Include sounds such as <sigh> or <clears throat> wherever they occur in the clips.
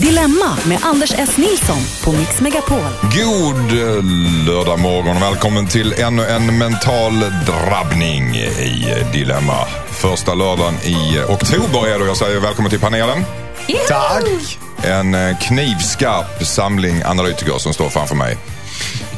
Dilemma med Anders S. Nilsson på Mix Megapol. God eh, lördag morgon och välkommen till ännu en mental drabbning i Dilemma. Första lördagen i oktober är det och jag säger välkommen till panelen. Tack! En eh, knivskarp samling analytiker som står framför mig.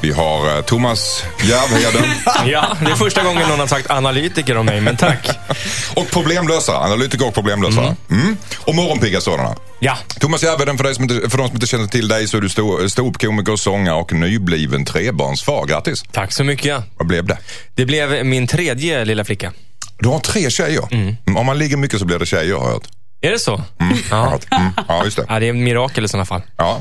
Vi har eh, Thomas Järvheden <laughs> Ja, det är första gången någon har sagt analytiker om mig, men tack. <laughs> och problemlösare. Analytiker och problemlösare. Mm. Och morgonpigga sådana. Ja, Thomas Järvheden, för, dig som inte, för de som inte känner till dig så är du stå- ståuppkomiker, sångare och nybliven trebarnsfar. Grattis! tack så mycket. Vad blev det? Det blev min tredje lilla flicka. Du har tre tjejer. Mm. Om man ligger mycket så blir det tjejer har jag hört. Är det så? Ja. Mm. ja, just det. Ja, det är en mirakel i sådana fall. Ja.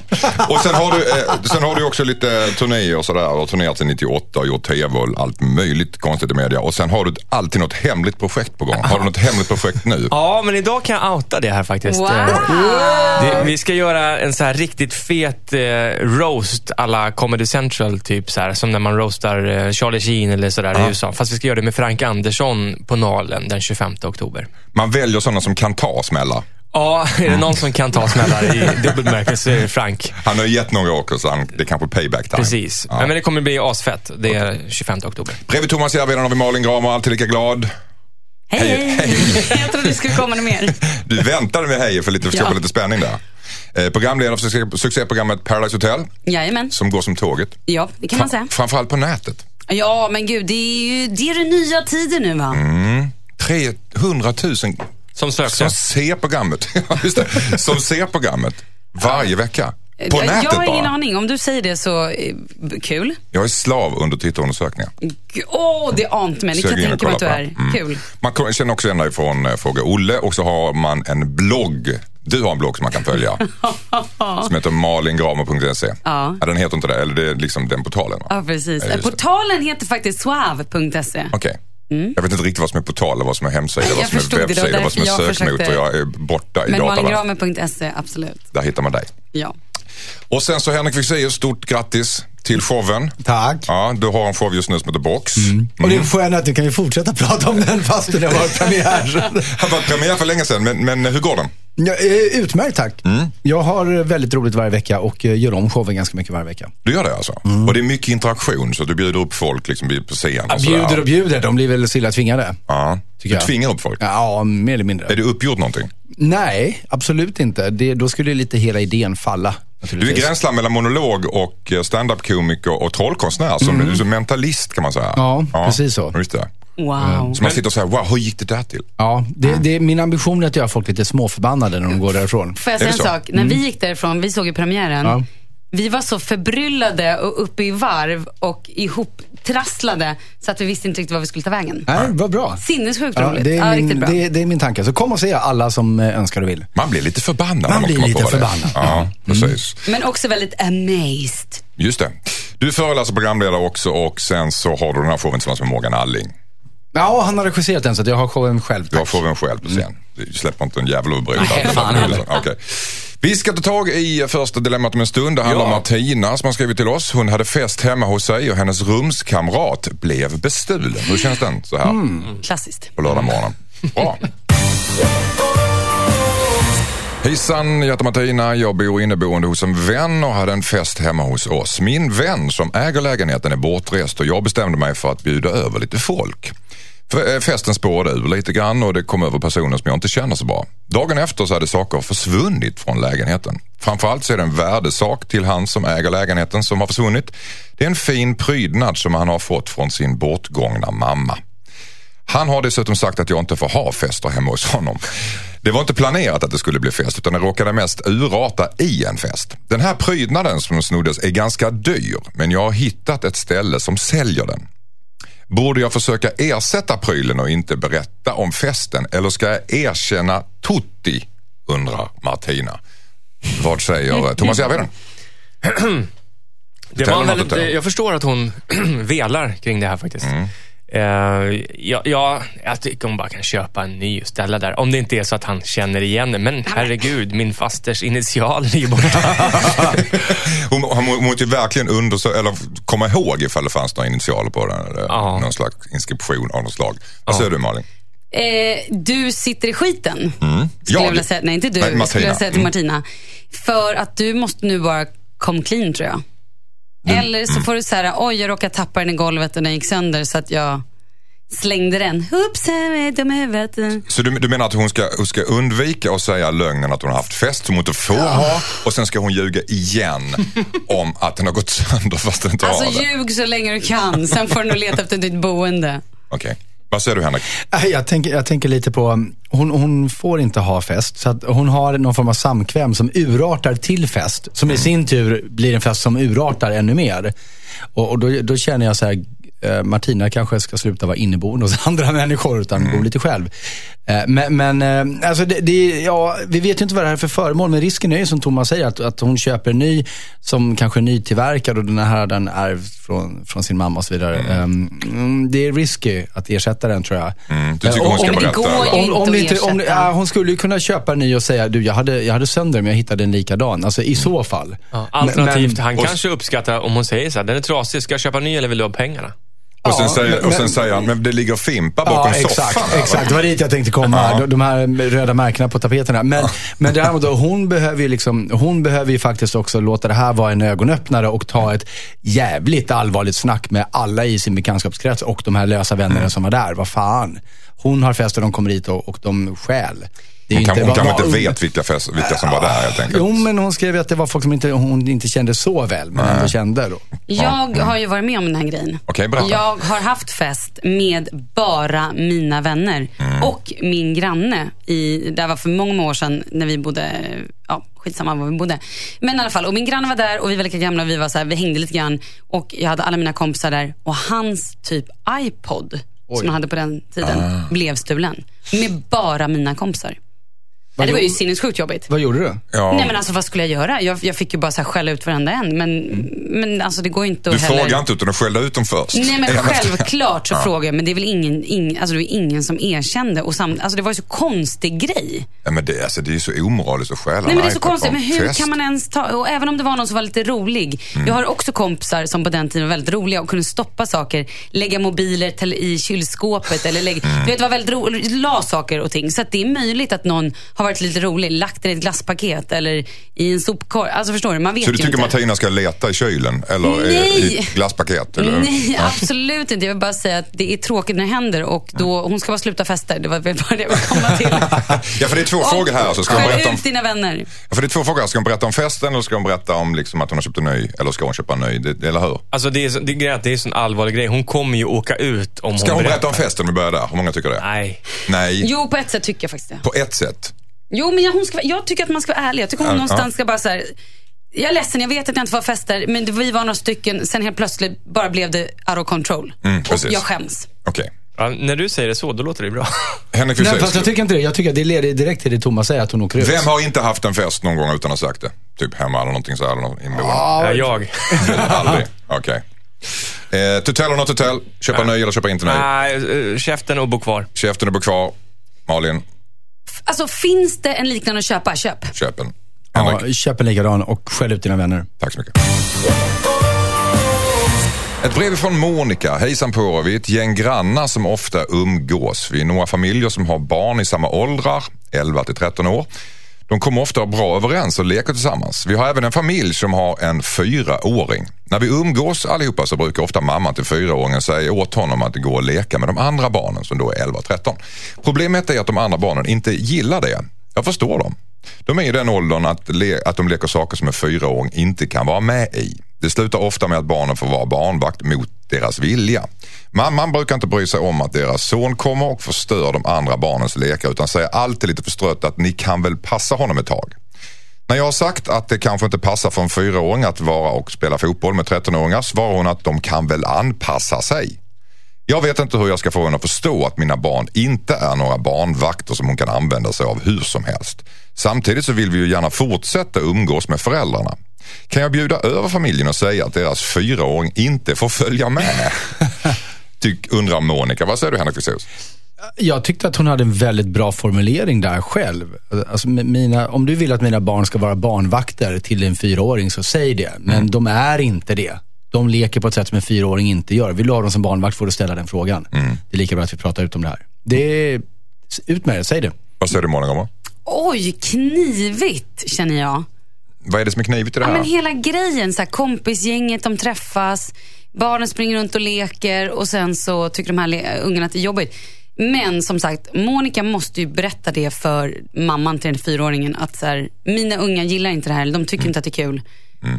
Och sen har, du, eh, sen har du också lite turnéer och sådär. Du har turnerat sedan 98 och gjort tv och allt möjligt konstigt i media. Och sen har du alltid något hemligt projekt på gång. Har du något hemligt projekt nu? Ja, men idag kan jag outa det här faktiskt. Wow. Eh, Det, vi ska göra en så här riktigt fet eh, roast alla Comedy Central, typ så här, som när man roastar eh, Charlie Sheen eller sådär i USA. Fast vi ska göra det med Frank Andersson på Nalen den 25 oktober. Man väljer sådana som kan ta smällar. Ja, är det någon som kan ta smällar i <laughs> dubbel bemärkelse så är det Frank. Han har gett några åker så han, det är kanske payback time. Precis. Ja. Men det kommer bli asfett. Det är 25 oktober. Bredvid Thomas Järvheden har vi Malin Gramer, alltid lika glad. Hej, Hej, hej. <laughs> Jag trodde det skulle komma något mer. <laughs> Du väntade med hej för lite, för att Ja. skapa lite spänning där. Eh, programledare för succé, succéprogrammet Paradise Hotel Jajamän. som går som tåget. Ja, det kan man säga. Framförallt på nätet. Ja, men gud, det är ju det är det nya tider nu va? Mm. 300 000 Som sökte. som ser programmet. <laughs> Just det. Som ser programmet varje vecka. På jag, nätet jag har ingen bara. aning. Om du säger det så, eh, kul. Jag är slav under tittarundersökningar. G- Åh, det ante mig. Det kan jag tänka mig att du kolla är. på. Mm. Kul. Man känner också igen dig från eh, Fråga Olle och så har man en blogg. Du har en blogg som man kan följa. <laughs> som heter malingramer.se. Ja. Den heter inte det, eller det är liksom den portalen va? Ja, precis. Ja, just det. Portalen heter faktiskt suave.se. Okej. Jag vet inte riktigt vad som är portal, vad som är hemsida, vad som är webbsida, vad som är sökmotor. Jag är borta i Men malingramer.se, absolut. Där hittar man dig. Ja. Och sen så Henrik Fexeus, stort grattis till showen. Tack. Ja, du har en show just nu som heter Box. Och det är skönt att nu kan vi fortsätta prata om den fast det varit premiär. <laughs> Det varit premiär för länge sedan, men, men hur går den? Ja, eh, utmärkt tack. Jag har väldigt roligt varje vecka och eh, gör om showen ganska mycket varje vecka. Du gör det alltså? Och det är mycket interaktion, så du bjuder upp folk liksom på scen sådär. bjuder och bjuder, de blir väl stilla tvingade. Ja. Du jag. tvingar upp folk. Ja, mer eller mindre. Är det uppgjort någonting? Nej, absolut inte. Det, då skulle lite hela idén falla. Du är gränsland mellan monolog och eh, stand-up-komiker och trollkonstnär. Som, du är som mentalist kan man säga. Ja, precis så. Just det. Wow. Så man sitter och säger, wow, hur gick det där till? Ja, det, det, min ambition är att göra folk lite småförbannade när de går därifrån. Får jag säga en sak? När vi gick därifrån, vi såg ju premiären. Ja. Vi var så förbryllade och uppe i varv och ihoptrasslade så att vi visste inte riktigt var vi skulle ta vägen. Nej, vad bra. Sinnessjukt Ja, roligt. det, ja, är riktigt min, bra. det, det är min tanke. Så kom och se alla som eh, önskar och vill. Man blir lite förbannad. Man när blir lite förbannad. Ja, precis. Men också väldigt amazed. Just det. Du och programledare också och sen så har du den här showen tillsammans med Morgan Alling. Ja, han har regisserat den så att jag har showen själv. Du har Tack. showen själv på scen. Du släpper inte en jävel heller. Okej. Vi ska ta tag i första dilemmat om en stund. Det handlar Ja. om Martina som har skrivit till oss. Hon hade fest hemma hos sig och hennes rumskamrat blev bestulen. Hur känns den så här Klassiskt. på lördag morgonen? Bra. Hejsan, jag heter Martina. Jag bor inneboende hos en vän och hade en fest hemma hos oss. Min vän som äger lägenheten är bortrest och jag bestämde mig för att bjuda över lite folk. Eh, festen spårade ur lite grann och det kom över personer som jag inte känner så bra. Dagen efter så hade saker försvunnit från lägenheten. Framförallt så är det en värdesak till han som äger lägenheten som har försvunnit. Det är en fin prydnad som han har fått från sin bortgångna mamma. Han har dessutom sagt att jag inte får ha fester hemma hos honom. Det var inte planerat att det skulle bli fest utan det råkade mest urarta i en fest. Den här prydnaden som snoddes är ganska dyr men jag har hittat ett ställe som säljer den. Borde jag försöka ersätta prylen och inte berätta om festen eller ska jag erkänna Tutti? undrar Martina. Vad säger eh, Thomas Järvheden? <clears throat> Det var väldigt, jag förstår att hon <clears throat> velar kring det här faktiskt. Mm. Eh, ja, ja, jag tycker hon bara kan köpa en ny och ställa där. Om det inte är så att han känner igen det. Men herregud, min fasters initial ligger borta. <laughs> Hon, hon, hon måste ju verkligen undersöka, eller komma ihåg ifall det fanns några initialer på den. Eller Ja. Någon slags inskription av något slag. Vad Ja. säger du Malin? Eh, du sitter i skiten. Mm. Skulle Jag? jag vilja säga. Nej, inte du. Nej, Martina. skulle jag säga till Mm. Martina. För att du måste nu bara come clean tror jag. Eller så får du säga, oj jag råkade tappa den i golvet och den gick sönder så att jag slängde den. Oops, dum i huvudet. Så du, du menar att hon ska, hon ska undvika att säga lögnen att hon har haft fest som hon inte får ha och sen ska hon ljuga igen <laughs> om att den har gått sönder fast den inte Alltså har det? ljug så länge du kan, sen får du nog leta efter ditt boende. Okej. Vad säger du Henrik? Nej, Jag tänker, jag tänker lite på, hon, hon får inte ha fest. Så hon har någon form av samkväm som urartar till fest. Som i sin tur blir en fest som urartar ännu mer. Och, och då, då känner jag så här, eh, Martina kanske ska sluta vara inneboende hos <laughs> andra människor utan bo lite själv. Eh, men men eh, alltså det, det, ja, vi vet ju inte vad det här är för föremål. Men risken är ju som Thomas säger att, att hon köper en ny som kanske är nytillverkad och den här den ärvt från, från sin mamma och så vidare. Mm, det är risky att ersätta den tror jag. Mm, du tycker Eh, hon ska om- berätta? går om, om inte om, ja, hon skulle ju kunna köpa en ny och säga, du jag hade, jag hade sönder men jag hittade en likadan. Alltså i så fall. Ja, alternativt, Men- han och- kanske uppskattar om hon säger så här, den är trasig, ska jag köpa ny eller vill du ha pengarna? Och sen, Ja, säger, och men- sen säger han, men det ligger fimpar bakom Ja, exakt, soffan. här, exakt. Det var dit jag tänkte komma. Ja. De, de här röda märkena på tapeterna. Men, men däremot, hon, behöver ju liksom, hon behöver ju faktiskt också låta det här vara en ögonöppnare och ta ett jävligt allvarligt snack med alla i sin bekantskapskrets och de här lösa vännerna Mm. som var där. Vad fan. Hon har fest och de kommer hit och, och de stjäl. Det är Hon, kan, hon vad- kanske inte vet vilka, fest, vilka som var där helt enkelt. Jo, men hon skrev att det var folk som inte, hon inte kände så väl, men ändå kände. Då. Jag har ju varit med om den här grejen. Okej, berätta. Jag har haft fest med bara mina vänner Mm. och min granne. I, det var för många, år sedan när vi bodde, ja skitsamma var vi bodde. Men i alla fall, och min granne var där och vi var lika gamla och vi, var så här, vi hängde lite grann. Och jag hade alla mina kompisar där och hans typ iPod, som han hade på den tiden, Ah. blev stulen. Med bara mina kompisar. Nej, det var ju sinnessjukt jobbigt. Vad gjorde du? Ja. Nej men alltså vad skulle jag göra? Jag, jag fick ju bara så här skälla ut varenda en. Men, men alltså det går ju inte Du att heller... frågar inte utan du skällde ut dem först. Nej men självklart så frågar jag, men det är väl ingen, ingen, alltså det var ingen som erkände. Och sam, alltså det var ju så konstig grej. Ja, men det, alltså, det är ju så omoraliskt att stjäla Nej men en det är så konstigt, men en hur fest. kan man ens ta, och även om det var någon som var lite rolig. Mm. Jag har också kompisar som på den tiden var väldigt roliga och kunde stoppa saker, lägga mobiler till, i kylskåpet eller lägga, Mm. du vet, var väldigt roligt, la saker och ting. Så att det är möjligt att någon har varit lite rolig, lagt det i ett glasspaket eller i en sopkorg. Alltså förstår du, man vet Så du tycker inte. Martina ska leta i kylen eller i- i Nej. ett glasspaket? Eller? Nej, absolut inte. Jag vill bara säga att det är tråkigt när det händer och då, hon ska bara sluta festa. Det var väl bara det jag ville komma till. <laughs> Ja, för det är två frågor här. Så ska hon berätta om, ut dina vänner. ja, för det är två frågor här. Ska hon berätta om festen eller ska hon berätta om liksom, att hon har köpt en ny? Eller ska hon köpa en ny? Det, eller hur? Alltså det är, så- det är, det är en sån allvarlig grej. Hon kommer ju åka ut om Ska hon berätta berättar. om festen om vi börjar där? Hur många tycker det? Nej. Nej, Jo, på ett sätt tycker jag faktiskt det. på ett sätt. Jo, men jag, hon ska, jag tycker att man ska vara ärlig. Jag tycker hon Ja, någonstans ja. ska bara så här. Jag är ledsen, jag vet att jag inte får ha fester, men det- vi var några stycken. Sen helt plötsligt bara blev det out of control. Mm, och jag skäms. Okej. Ja, när du säger det så, då låter det bra. <laughs> Henrik Nej, fast jag tycker inte det. Jag tycker att det leder direkt till det Thomas säger, att hon åker ut. Vem har inte haft en fest någon gång utan att ha sagt det? Typ hemma eller någonting så här, eller inneboende? Ja, jag. <laughs> Aldrig? Okej. Eh, to tell or not to tell? Köpa ny eller köpa inte ny? Nej, eh, käften och bo kvar. Käften är bo kvar. Malin, Alltså, finns det en liknande att köpa, köp. köp en. Ja, köp en likadan och skäll ut dina vänner. tack så mycket. Ett brev från Monica. Hejsan på er. Vi är ett gäng grannar som ofta umgås. Vi är några familjer som har barn i samma åldrar, 11 till 13 år. De kommer ofta bra överens och leker tillsammans. Vi har även en familj som har en fyraåring. När vi umgås allihopa så brukar ofta mamman till fyraåringen säga åt honom att gå och leka med de andra barnen som då är 11 och 13. Problemet är att de andra barnen inte gillar det. Jag förstår dem. De är i den åldern att, le- att de leker saker som en fyraåring inte kan vara med i. Det slutar ofta med att barnen får vara barnvakt mot deras vilja. Mamman brukar inte bry sig om att deras son kommer och förstör de andra barnens lekar utan säger alltid lite förstrött att ni kan väl passa honom ett tag. När jag har sagt att det kanske inte passar för en fyraåring att vara och spela fotboll med 13-åringar svarar hon att de kan väl anpassa sig. Jag vet inte hur jag ska få henne att förstå att mina barn inte är några barnvakter som hon kan använda sig av hur som helst. Samtidigt så vill vi ju gärna fortsätta umgås med föräldrarna. Kan jag bjuda över familjen och säga att deras fyraåring inte får följa med? <laughs> Tyck, undrar Monica. Vad säger du Henrik Fexeus? Jag tyckte att hon hade en väldigt bra formulering där själv. Alltså, mina, om du vill att mina barn ska vara barnvakter till en fyraåring så säg det. Men de är inte det. De leker på ett sätt som en fyraåring inte gör. Vill du ha dem som barnvakt får du ställa den frågan. Det är lika bra att vi pratar ut om det här. Det Ut med det, säg det. Vad säger du Monica? Oj, knivigt känner jag. Vad är det som är knivigt i det Ja, här? men hela grejen, så här, kompisgänget, de träffas, barnen springer runt och leker och sen så tycker de här ungarna att det är jobbigt. Men som sagt, Monica måste ju berätta det för mamman till den fyraåringen att så här, mina unga gillar inte det här, de tycker inte att det är kul.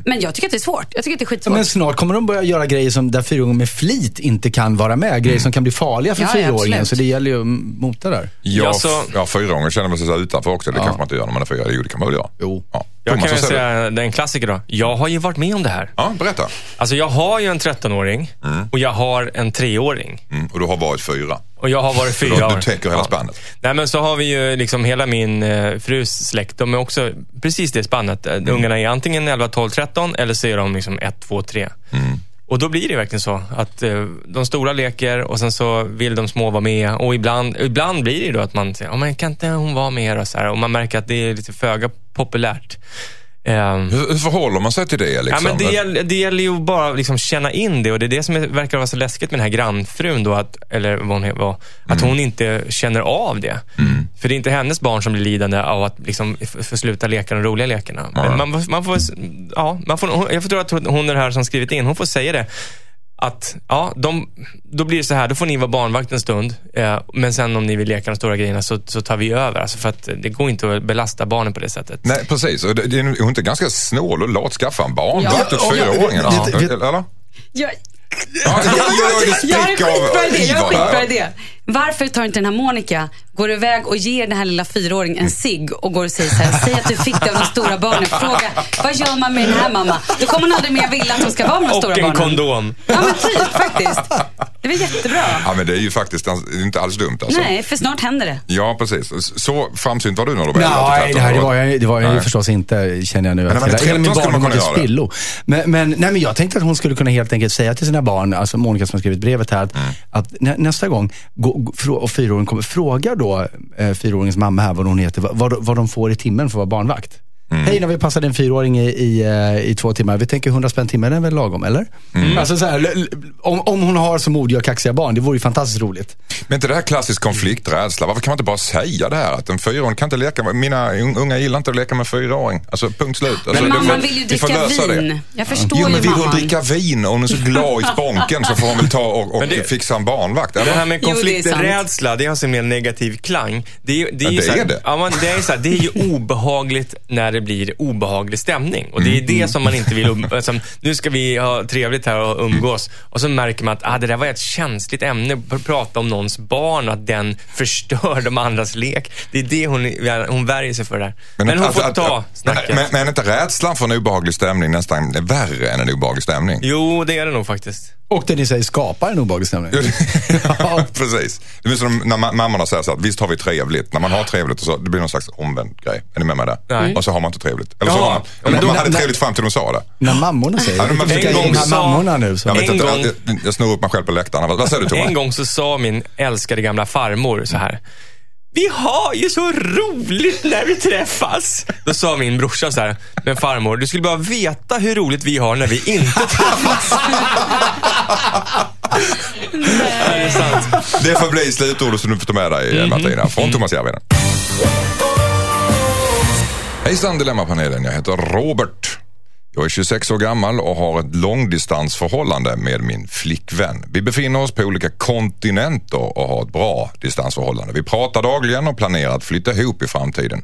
Men jag tycker att det är svårt. Jag tycker att det är Ja, skitsvårt. men snart kommer de börja göra grejer som där fyraåringen med flit inte kan vara med. Grejer som kan bli farliga för Ja, ja, fyraåringen. absolut. Så det gäller ju att mota där. Ja, Ja, så- ja fyraåringar känner väl sig så utanför också. Det kanske man inte gör när man är fyra. Jo, det kan man väl göra. Jo. Ja. Jag kan väl säga den klassiker då. Jag har ju varit med om det här. Ja, berätta. Alltså jag har ju en 13-åring och jag har en 3-åring. Mm. Och du har varit fyra. Och jag har varit fyra du, år. du täcker hela Ja. spannet. Nej men så har vi ju liksom hela min eh, frus släkt. De är också precis det spannet. Mm. Ungarna är antingen 11, 12, 13 eller så är de liksom 1, 2, 3. Och då blir det verkligen så att eh, de stora leker och sen så vill de små vara med. Och ibland, ibland blir det då att man säger, oh, men kan inte hon vara med? Och, så här, och man märker att det är lite föga populärt. Ehm, Hur, hur förhåller man sig till det? Liksom? Ja, men det, gäller, det gäller ju bara att liksom känna in det och det är det som är, verkar vara så läskigt med den här grannfrun då, att, eller vad hon var, att hon inte känner av det. För det är inte hennes barn som blir lidande av att liksom f- få sluta leka de roliga lekarna. Men man, man får, ja, man får, jag tror att hon är det här som skrivit in, hon får säga det. Att, ja, de, då blir det så här, då får ni vara barnvakt en stund. Eh, men sen om ni vill leka de stora grejerna så, så tar vi över. Alltså för att det går inte att belasta barnen på det sättet. Nej, precis. Och det, det är hon inte ganska snål och lat skaffa en barnvakt Ja. åt fyraåringen? Ja, Eller? Jag, Ja, jag har en skitbra idé. Jag har en iver skitbra där. idé. Varför tar inte den här Monica, går iväg och ger den här lilla fyraåringen en cigg och går och säger så här, säg att du fick det av de stora barnen. Fråga, vad gör man med den här mamma? Då kommer hon aldrig mer vilja att hon ska vara med de Och stora en barnen. kondom. Ja men typ faktiskt. Det var jättebra. Ja, men det är ju faktiskt inte alls dumt alltså. Nej, för snart händer det. Ja, precis. Så framsynt var du när du var 11 till Nej, det, 13 här, det var jag, det var jag ju förstås inte, känner jag nu. man är hela- hela 13 min barndom kunna till spillo. Men, men, nej, men jag tänkte att hon skulle kunna helt enkelt säga till sina barn, alltså Monica som har skrivit brevet här, att, Mm. att nä, nästa gång, gå, gå, frå- och fyraåringen kommer, fråga då eh, fyraåringens mamma här vad hon heter, vad, vad, vad de får i timmen för att vara barnvakt. Mm. Hej, när vi passade en fyraåring i, i, eh, i två timmar. Vi tänker 100 spänn timmen är väl lagom, eller? Mm. Alltså, så här, om, om hon har så modiga och kaxiga barn, det vore ju fantastiskt roligt. Men inte det här klassisk konflikträdsla. Varför kan man inte bara säga det här? Att en fyraåring kan inte leka med, mina unga gillar inte att leka med en fyraåring. Alltså punkt slut. Alltså, Men det mamman vill ju dricka lösa det. vin. Jag förstår Jo, men ju vill hon mamman. dricka vin och hon är så glad i sponken så får hon väl ta och, och det- fixa en barnvakt. Det Eller? här med det konflikträdsla, det är alltså mer negativ klang. Det är, det är, Ja, ju det är det. Ja, det, är så här, det är ju obehagligt när det blir obehaglig stämning. Och det är Mm. det som man inte vill um, <laughs> alltså, Nu ska vi ha trevligt här och umgås. Och så märker man att ah, det där var ett känsligt ämne, att prata om någons barn och att den förstör de andras lek. Det är det hon, hon värjer sig för där. Men, hon att- får att- ta att- snacket. Men, men, men är inte rädslan för en obehaglig stämning nästan värre än en obehaglig stämning? Jo, det är det nog faktiskt. Och det ni säger skapar en obehaglig stämning. <laughs> ja, <laughs> precis. Det är som när ma- mammorna säger så att visst har vi trevligt. När man har trevligt och så, det blir någon slags omvänd grej. Är ni med mig där? Nej. Och så har man inte trevligt. Eller så har man, Ja, men man, då- man hade när- trevligt fram till de sa det. När mammorna säger det. här sa- mammorna nu? Jag, vet inte, gång- jag, jag snor upp mig själv på läktaren. Vad, vad säger du Thomas? En gång så sa min älskade gamla farmor så här. Vi har ju så roligt när vi träffas. Då sa min brorsa så här. Men farmor, du skulle bara veta hur roligt vi har när vi inte <laughs> träffas. det är sant. Det får bli slutordet som du får ta med dig Mhm. Martina. Från Thomas Järvheden. Hejsan Dilemmapanelen, jag heter Robert. Jag är 26 år gammal och har ett långdistansförhållande med min flickvän. Vi befinner oss på olika kontinenter och har ett bra distansförhållande. Vi pratar dagligen och planerar att flytta ihop i framtiden.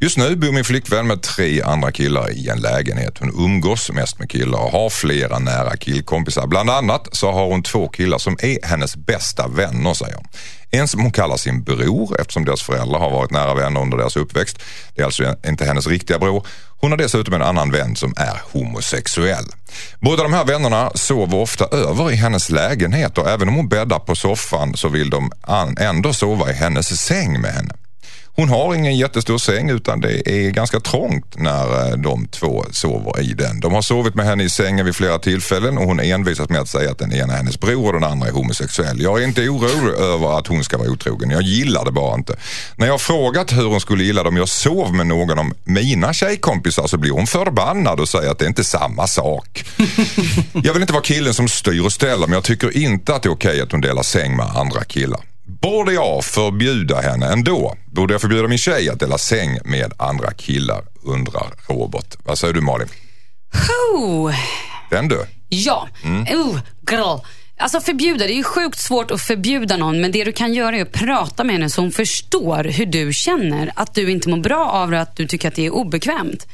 Just nu bor min flickvän med tre andra killar i en lägenhet. Hon umgås mest med killar och har flera nära killkompisar. Bland annat så har hon två killar som är hennes bästa vänner säger hon. En som hon kallar sin bror eftersom deras föräldrar har varit nära vänner under deras uppväxt. Det är alltså inte hennes riktiga bror. Hon har dessutom en annan vän som är homosexuell. Båda de här vännerna sover ofta över i hennes lägenhet och även om hon bäddar på soffan så vill de ändå sova i hennes säng med henne. Hon har ingen jättestor säng utan det är ganska trångt när eh, de två sover i den. De har sovit med henne i sängen vid flera tillfällen och hon envisas med att säga att den ena är hennes bror och den andra är homosexuell. Jag är inte orolig över att hon ska vara otrogen. Jag gillar det bara inte. När jag har frågat hur hon skulle gilla det om jag sov med någon av mina tjejkompisar så blir hon förbannad och säger att det inte är samma sak. <laughs> Jag vill inte vara killen som styr och ställer men jag tycker inte att det är okej att hon delar säng med andra killar. Borde jag förbjuda henne ändå? Borde jag förbjuda min tjej att dela säng med andra killar? Undrar Robert. Vad säger du Malin? Oh. Den du. Ja. Oh, girl. Alltså förbjuda, det är ju sjukt svårt att förbjuda någon men det du kan göra är att prata med henne så hon förstår hur du känner. Att du inte mår bra av det, att du tycker att det är obekvämt.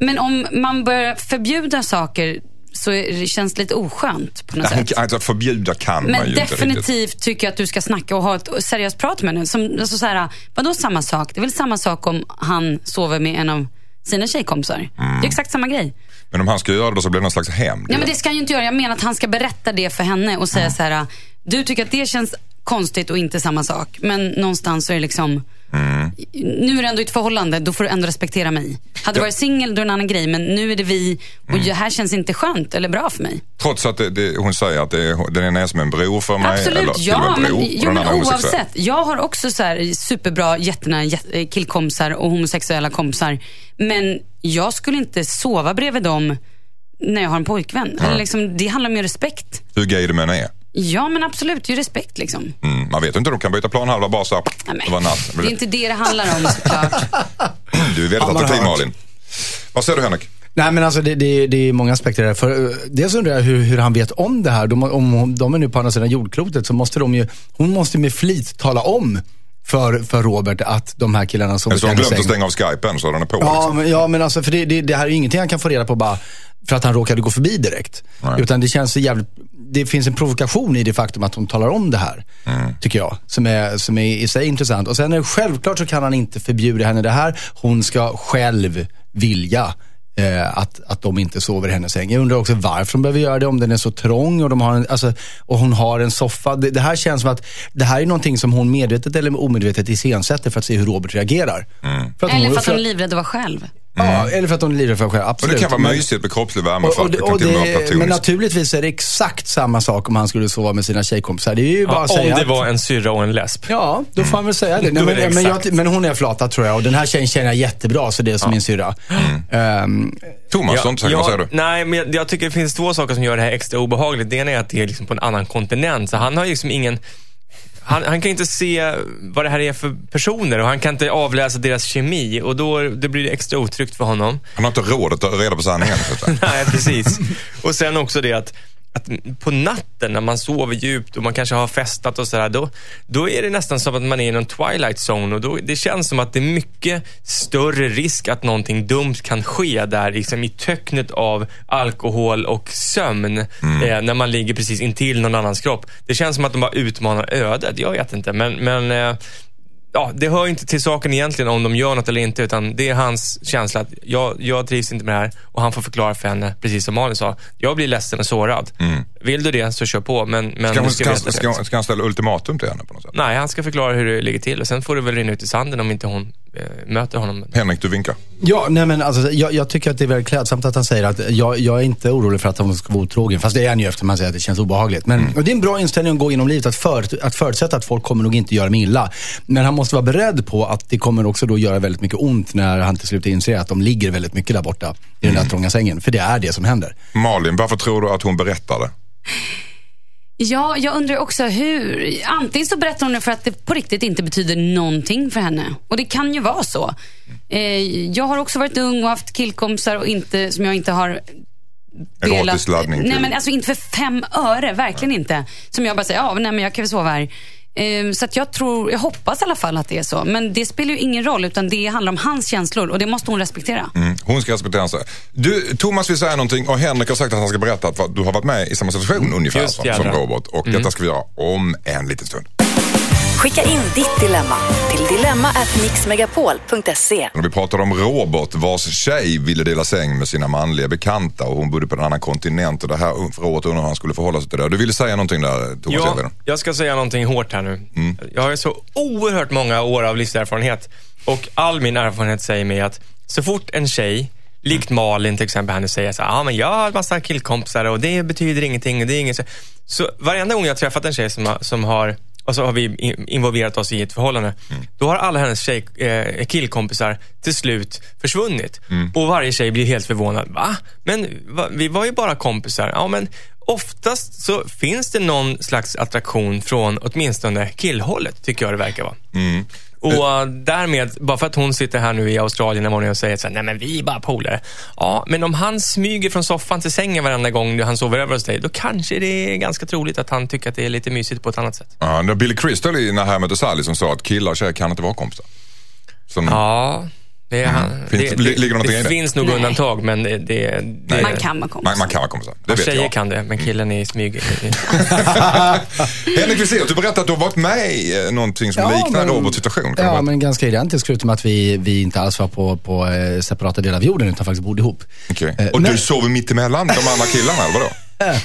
Men om man börjar förbjuda saker så det känns det lite oskönt på något sätt. Alltså förbjuda kan man Men ju inte riktigt. definitivt tycker jag att du ska snacka och ha ett seriöst prat med henne. Som, alltså så här, vadå samma sak? Det är väl samma sak om han sover med en av sina tjejkompisar. Det är exakt samma grej. Men om han ska göra det så blir det någon slags hämnd. Nej, men det ska han ju inte göra. Jag menar att han ska berätta det för henne och säga så här. Du tycker att det känns konstigt och inte samma sak. Men någonstans så är det liksom. Nu är det ändå ett förhållande, då får du ändå respektera mig. Hade du varit singel då är det en annan grej. Men nu är det vi och det här känns inte skönt eller bra för mig. Trots att det, det, hon säger att det är, den ena är som en bror för mig. eller Absolut, och ja. Men, jo, men oavsett. Jag har också så här superbra, jättenära jät- eh, killkompisar och homosexuella kompisar. Men jag skulle inte sova bredvid dem när jag har en pojkvän. Eller liksom, det handlar om respekt. Hur gay du men är. Ja, men absolut. Det är ju respekt liksom. Mm, man vet inte, de kan byta här, Nej, men, det var natt. Det är inte det det handlar om såklart. <laughs> Du är väldigt attraktiv. Malin. Vad säger du Henrik? Nej men alltså det, det, det är många aspekter där. För, dels undrar jag hur, hur han vet om det här. De, om de är nu på andra sidan jordklotet så måste de ju, hon måste med flit tala om för, för Robert att de här killarna som Så glömt att stänga av skypen så den är på. Ja, liksom. men, ja, men alltså för det, det, det här är ju ingenting han kan få reda på bara för att han råkade gå förbi direkt. Nej. Utan det känns så jävligt, det finns en provokation i det faktum att hon talar om det här. Mm. Tycker jag. Som är, som är i sig intressant. Och sen är självklart så kan han inte förbjuda henne det här. Hon ska själv vilja eh, att, att de inte sover i hennes säng. Jag undrar också varför de behöver göra det, om den är så trång och, de har en, alltså, och hon har en soffa. Det, det här känns som att det här är någonting som hon medvetet eller omedvetet iscensätter för att se hur Robert reagerar. För att Eller för att hon är livrädd att vara själv. Ja, eller för att hon är livrädd för sig själv. Och Absolut. det kan vara mysigt med kroppslig värme och, och, att det, och och det, men naturligtvis är det exakt samma sak om han skulle sova med sina tjejkompisar. Det är ju bara Ja, att säga om det att- var en syrra och en lesb. Ja, då får han väl säga det. Nej, Då är men, det men, jag, men hon är flata tror jag och den här tjejen känner jag jättebra så det är som min syrra. Ehm, Thomas, du har inte sagt vad säger du? Nej, men jag, jag tycker det finns två saker som gör det här extra obehagligt. Det ena är att det är liksom på en annan kontinent, så han har liksom ingen... Han, han kan inte se vad det här är för personer och han kan inte avläsa deras kemi och då det blir det extra otryggt för honom. Han har inte råd att ta reda på sanningen. <laughs> Nej, precis. Och sen också det att, att på natten när man sover djupt och man kanske har festat och sådär, då, då är det nästan som att man är i någon twilight zone och då, det känns som att det är mycket större risk att någonting dumt kan ske där liksom i töcknet av alkohol och sömn Mm. eh, när man ligger precis intill någon annans kropp. Det känns som att de bara utmanar ödet. Jag vet inte, men, men eh, ja, det hör inte till saken egentligen om de gör något eller inte, utan det är hans känsla att jag, jag trivs inte med det här och han får förklara för henne, precis som Malin sa. Jag blir ledsen och sårad. Mm. Vill du det så kör på, men, men Mm. Ska, hon, ska ska, ska, han ställa ultimatum till henne på något sätt? Nej, han ska förklara hur det ligger till och sen får det väl rinna ut i sanden om inte hon eh, möter honom. Henrik, du vinkar. ja, nej men alltså, jag, jag tycker att det är väldigt klädsamt att han säger att jag, jag är inte orolig för att hon ska vara otrogen. Fast det är han ju eftersom han säger att det känns obehagligt. Men, och det är en bra inställning att gå genom livet, att, för, att förutsätta att folk kommer nog inte göra mig illa. Men han måste vara beredd på att det kommer också då göra väldigt mycket ont när han till slut inser att de ligger väldigt mycket där borta i den där trånga sängen. För det är det som händer. Malin, varför tror du att hon berättade? Ja, jag undrar också hur. Antingen så berättar hon det för att det på riktigt inte betyder någonting för henne. Och det kan ju vara så. Eh, jag har också varit ung och haft killkompisar och inte, som jag inte har laddning Nej men alltså inte för fem öre, verkligen inte. Som jag bara säger, ja nej men jag kan väl sova här. Eh, Så att jag tror, jag hoppas i alla fall att det är så. Men det spelar ju ingen roll utan det handlar om hans känslor och det måste hon respektera. Mm, hon ska respektera sig. Du, Thomas vill säga någonting och Henrik har sagt att han ska berätta att du har varit med i samma situation ungefär Just som, som Robert. Och detta ska vi göra om en liten stund. Skicka in ditt dilemma till dilemma@mixmegapol.se. Vi pratade om Robert vars tjej ville dela säng med sina manliga bekanta och hon bodde på en annan kontinent och det här Robert undrar hur han skulle förhålla sig till det. Du ville säga någonting där Thomas Ja, jag ska säga någonting hårt här nu. Jag har så oerhört många år av livserfarenhet och all min erfarenhet säger mig att så fort en tjej, likt Malin till exempel, henne säger så ah, men jag har en massa killkompisar och det betyder ingenting. Och det är inget så. så varenda gång jag har träffat en tjej som har, som har och så har vi in- involverat oss i ett förhållande. Då har alla hennes tjej, eh, killkompisar till slut försvunnit. Och varje tjej blir helt förvånad. Va? Men va, vi var ju bara kompisar. Ja, men oftast så finns det någon slags attraktion från åtminstone killhållet, tycker jag det verkar vara. Mm. Och därmed, bara för att hon sitter här nu i Australien när hon och säger så här, nej men vi är bara polare. Ja, men om han smyger från soffan till sängen varenda gång han sover över hos dig, då kanske det är ganska troligt att han tycker att det är lite mysigt på ett annat sätt. Ja, det var Billy Crystal i När här mötte Sally som sa att killar och tjejer kan inte vara kompisar. Som, Ja, det, är han, Mm. Finns- det, li- ligger det det, finns nog Nej. undantag, men det, det, det Man kan vara kompisar. man, man kan vara kompisar, det vet tjejer jag. kan det, men killen är i smyg. <laughs> Henrik Wiesel, du berättade att du har varit med i eh, någonting som Ja, liknar men- Roberts situation. Ja, men ganska identiskt förutom att vi, vi inte alls var på, på eh, separata delar av jorden utan faktiskt bodde ihop. Okej. Eh, Och men- du sover mitt emellan de andra killarna, eller vadå? <laughs>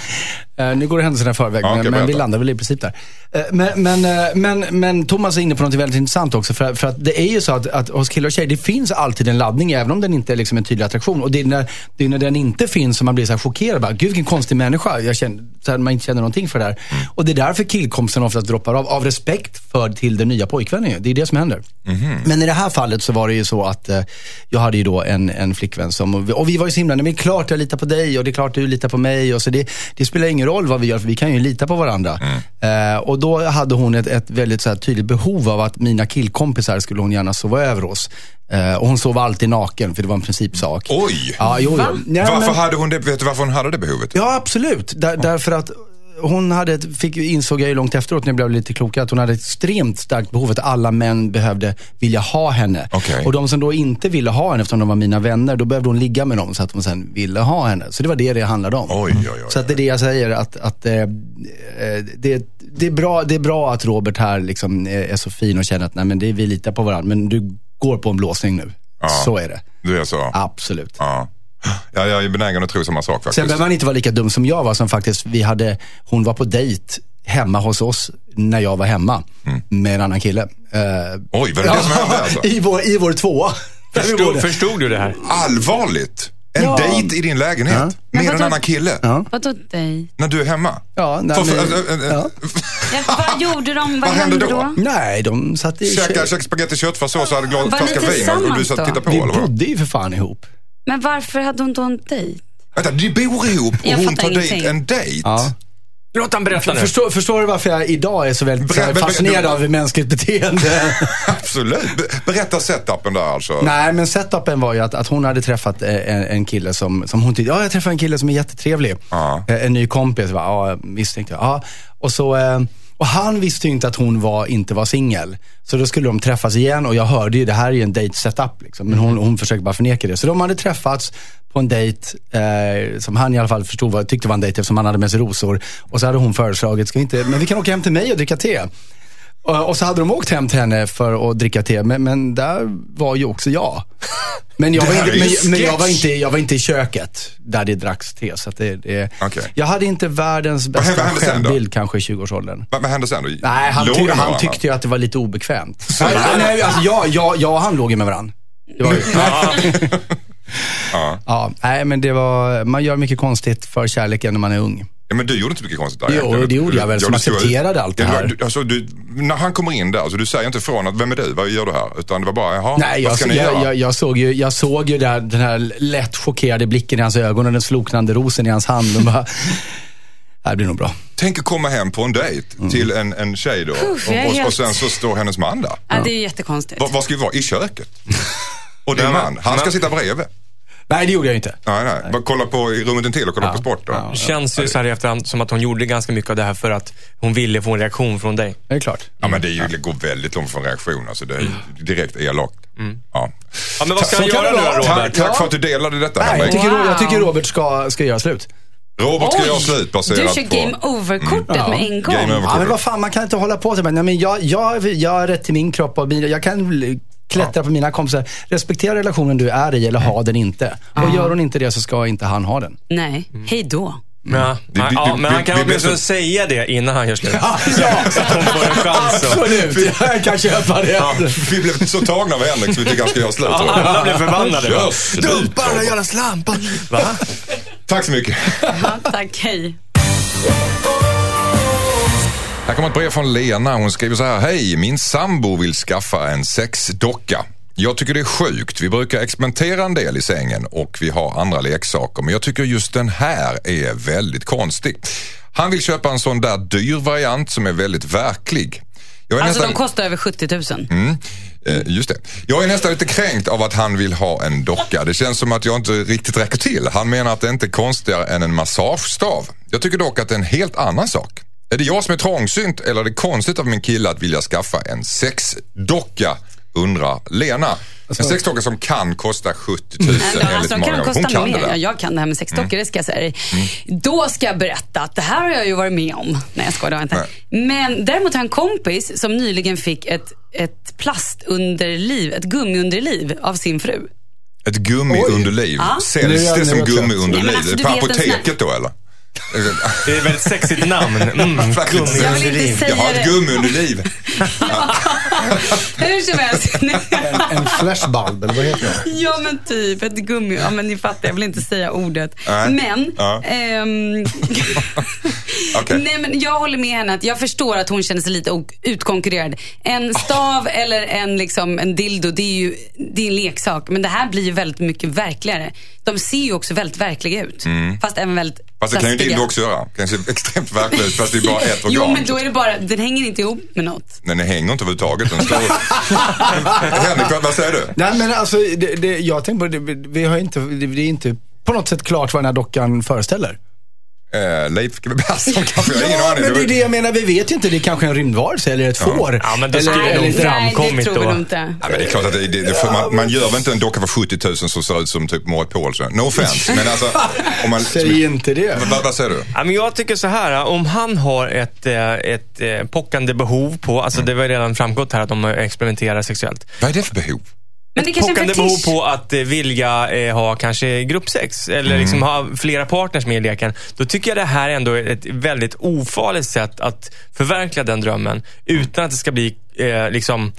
Eh, nu går det händelserna i förväg, Ja, men, men vi landar väl i princip där. Eh, men, men, eh, men, men Thomas är inne på något väldigt intressant också. För, för att det är ju så att, att hos killar och tjejer, det finns alltid en laddning, även om den inte är liksom en tydlig attraktion. Och det är när, det är när den inte finns som man blir så här chockerad. Bara, Gud vilken konstig människa. Jag känner, så här, man inte känner någonting för det här. Mm. Och det är därför killkompisen oftast droppar av, av respekt för till den nya pojkvännen. Det är det som händer. Mhm. Men i det här fallet så var det ju så att jag hade ju då en, en flickvän som, och vi, och vi var ju så himla, men det är klart jag litar på dig och det är klart du litar på mig. Och så det, det spelar ingen roll vad vi gör för vi kan ju lita på varandra. Eh, och då hade hon ett, ett väldigt så här, tydligt behov av att mina killkompisar skulle hon gärna sova över hos. Eh, och hon sov alltid naken för det var en principsak. Oj! Ja, jo, jo. Ja, varför men- hade hon det? Vet du varför hon hade det behovet? Ja, absolut. Där, Därför att hon hade, fick, insåg jag ju långt efteråt när jag blev lite klokare, att hon hade ett extremt starkt behov att alla män behövde vilja ha henne. Okej. Och de som då inte ville ha henne, eftersom de var mina vänner, då behövde hon ligga med dem så att hon sen ville ha henne. Så det var det det handlade om. Oj, oj, oj. Så att det är det jag säger, att, att eh, eh, det, det, är bra, det är bra att Robert här liksom är, är så fin och känner att nej, men det, vi litar på varandra, men du går på en blåsning nu. Ja. Så är det. Du är så? Absolut. Ja. Ja, jag är benägen att tro samma sak Sen faktiskt. behöver man inte vara lika dum som jag var som faktiskt, vi hade, hon var på dejt hemma hos oss när jag var hemma med en annan kille. Eh, Oj, var det det som hände alltså? <laughs> I vår, i vår tvåa. Förstod, förstod du det här? Allvarligt? En Ja. dejt i din lägenhet? Ja. Med Men en vadå? annan kille? Vadå dig? När du är hemma? Ja, nej, För- för- men- äh, äh, ja. Ja, vad gjorde de? <laughs> Vad, Vad hände då? då? Nej, de satt i... Käka, käka spagetti köttfärssås och hade glas flaska vin och- du satt och tittade på Vi eller vadå? bodde ju för fan ihop. Men varför hade hon då en dejt? Vänta, ni bor ihop och Jag hon fattar tar dit ingenting. en dejt? Ja. Låt han berätta nu. Förstår, förstår du varför jag idag är så väldigt ber- fascinerad av mänskligt beteende? <laughs> Absolut. Be- Berätta setupen där alltså. Nej, men setupen var ju att, att hon hade träffat eh, en, en kille som, som hon tyckte, ja jag träffade en kille som är jättetrevlig. Ja. Eh, En ny kompis, va? ja misstänkte jag. Ja. Och, så, eh, och han visste ju inte att hon var, inte var singel. Så då skulle de träffas igen och jag hörde ju, det här är ju en date setup. Liksom. Men hon, hon försökte bara förneka det. Så de hade träffats på en dejt eh, som han i alla fall förstod var, tyckte var en dejt eftersom han hade med sig rosor. Och så hade hon föreslagit, ska vi inte, men vi kan åka hem till mig och dricka te. Och, och så hade de åkt hem till henne för att dricka te, men, men där var ju också jag. <laughs> Men jag, var inte, men, men jag, var inte, jag var inte i köket där det dracks te. Så det, det, Okej. Jag hade inte världens bästa vad självbild kanske i 20-årsåldern. Vad, vad hände sen då? Nej, han, ty, han tyckte ju att det var lite obekvämt. <laughs> nej, nej, alltså, jag, jag, jag och han låg ju med varandra. Ju, <laughs> ja, nej, men det var, man gör mycket konstigt för kärleken när man är ung. Ja, men du gjorde inte mycket konstigt där. Jo, det gjorde jag väl, som accepterade allt det Ja, här. du- Alltså, du, när han kommer in där, alltså, du säger inte ifrån att vem är du, vad gör du här? Utan det var bara, jaha, Nej, vad jag, ska ni jag, göra? jag, jag såg ju, jag såg ju där, den här lätt chockerade blicken i hans ögon och den sloknande rosen i hans hand. Och bara, det här blir nog bra. Tänk att komma hem på en dejt Mm. till en, en tjej då. Uff, jag är och, och, och sen så står hennes man där. Ja, det är jättekonstigt. Var ska vi vara? I köket? Och din man, han ska sitta bredvid. Nej, det gjorde jag inte. Nej, nej. Bara kolla på i rummet intill och kolla Ja, på sport då. ja. Känns ju så här i efterhand som att hon gjorde ganska mycket av det här för att hon ville få en reaktion från dig. Det är klart. Ja, men det, är ju, det går väldigt långt från reaktion. Alltså, det är direkt elakt. Ja. Ja, men vad ska Så han göra det nu då, Tack, Robert? tack för att du delade detta Nej, jag tycker, Wow. jag tycker Robert ska, ska göra slut. Robert ska göra slut du baserat kör på... game over-kortet Ja. med en gång. Ja, men vad fan, man kan inte hålla på så. Nej, men jag, jag, jag har rätt till min kropp och min, jag kan klättra på mina kompisar. Respektera relationen du är i eller ha den inte. Och gör hon inte det så ska inte han ha den. Nej, hej då. Ja, vi- ja, vi- men han kan åtminstone så- säga det innan han gör slut. <laughs> ja, Så att hon får en chans. absolut. Jag kan köpa det. Vi blev så tagna av Henrik så vi tycker han ska göra slut. Ja, alla blev förbannade. Dumpa den där jävla slampan. Va? Tack så mycket. Ja, tack, hej. Här kommer ett brev från Lena. Hon skriver så här. Hej, min sambo vill skaffa en sexdocka. Jag tycker det är sjukt. Vi brukar experimentera en del i sängen och vi har andra leksaker. Men jag tycker just den här är väldigt konstig. Han vill köpa en sån där dyr variant som är väldigt verklig. Jag är Alltså nästan- de kostar över 70 000. Mm, eh, just det. Jag är nästan lite kränkt av att han vill ha en docka. Det känns som att jag inte riktigt räcker till. Han menar att det inte är konstigare än en massagestav. Jag tycker dock att det är en helt annan sak. Är det jag som är trångsynt eller är det konstigt av min kille att vilja skaffa en sexdocka? Undrar Lena. En sexdocka som kan kosta 70 000 Ja, enligt alltså, kan Hon kosta kan mer. det Ja, där. jag kan det här med sexdockor, det ska jag säga dig. Då ska jag berätta att det här har jag ju varit med om. Nej, jag skojar, det har jag inte. Men däremot har jag en kompis som nyligen fick ett, ett plastunderliv, ett gummiunderliv av sin fru. Ett gummiunderliv. Säljs det som gummiunderliv? Nej, alltså, på apoteket då eller? Det är ett väldigt sexigt namn. Mm, Faktiskt. Jag vill inte säga Jag har ett det. gummiunderliv. <laughs> Hur som helst. En, en flashbulb, eller vad heter det? Ja men typ, ett gummi. Ja men ni fattar, jag vill inte säga ordet. Nej. Men, Ja. ehm, <laughs> Okej. nej men jag håller med henne att jag förstår att hon känner sig lite utkonkurrerad. En stav eller en, liksom, en dildo, det är ju det är en leksak. Men det här blir ju väldigt mycket verkligare. De ser ju också väldigt verkliga ut. Fast även väldigt Mm. Fast det kan ju dildo också göra. Det kan se extremt verkligt fast det är bara ett organ. Jo men då är det bara, den hänger inte ihop med något. Men den hänger inte överhuvudtaget. Den står <laughs> Henrik, vad- vad säger du? Nej men alltså, det, det, jag tänker på det, vi har inte, det, det är inte på något sätt klart vad den här dockan föreställer. Eh, Leif GW Persson kanske? Jag har ingen Ja, aning. men det är det jag menar, vi vet ju inte. Det är kanske en rymdvarelse eller ett får. Ja, men eller, skulle det nog eller, fram- Nej, det framkommit tror vi då. nog inte. Ja, men det är klart att det, det, det, man, man gör väl inte en docka för 70 000 som ser ut som typ Marit Paulsen. No offense. Men alltså, om man... <laughs> Säg inte det. Vad, vad säger du? Ja, men jag tycker så här, om han har ett, eh, ett eh, pockande behov på, alltså det var ju redan framgått här att de experimenterar sexuellt. Vad är det för behov? Men det är kanske en Pockande behov på att eh, vilja eh, ha kanske gruppsex? Eller liksom ha flera partners med i leken. Då tycker jag det här ändå är ett väldigt ofarligt sätt att förverkliga den drömmen utan att det ska bli eh, liksom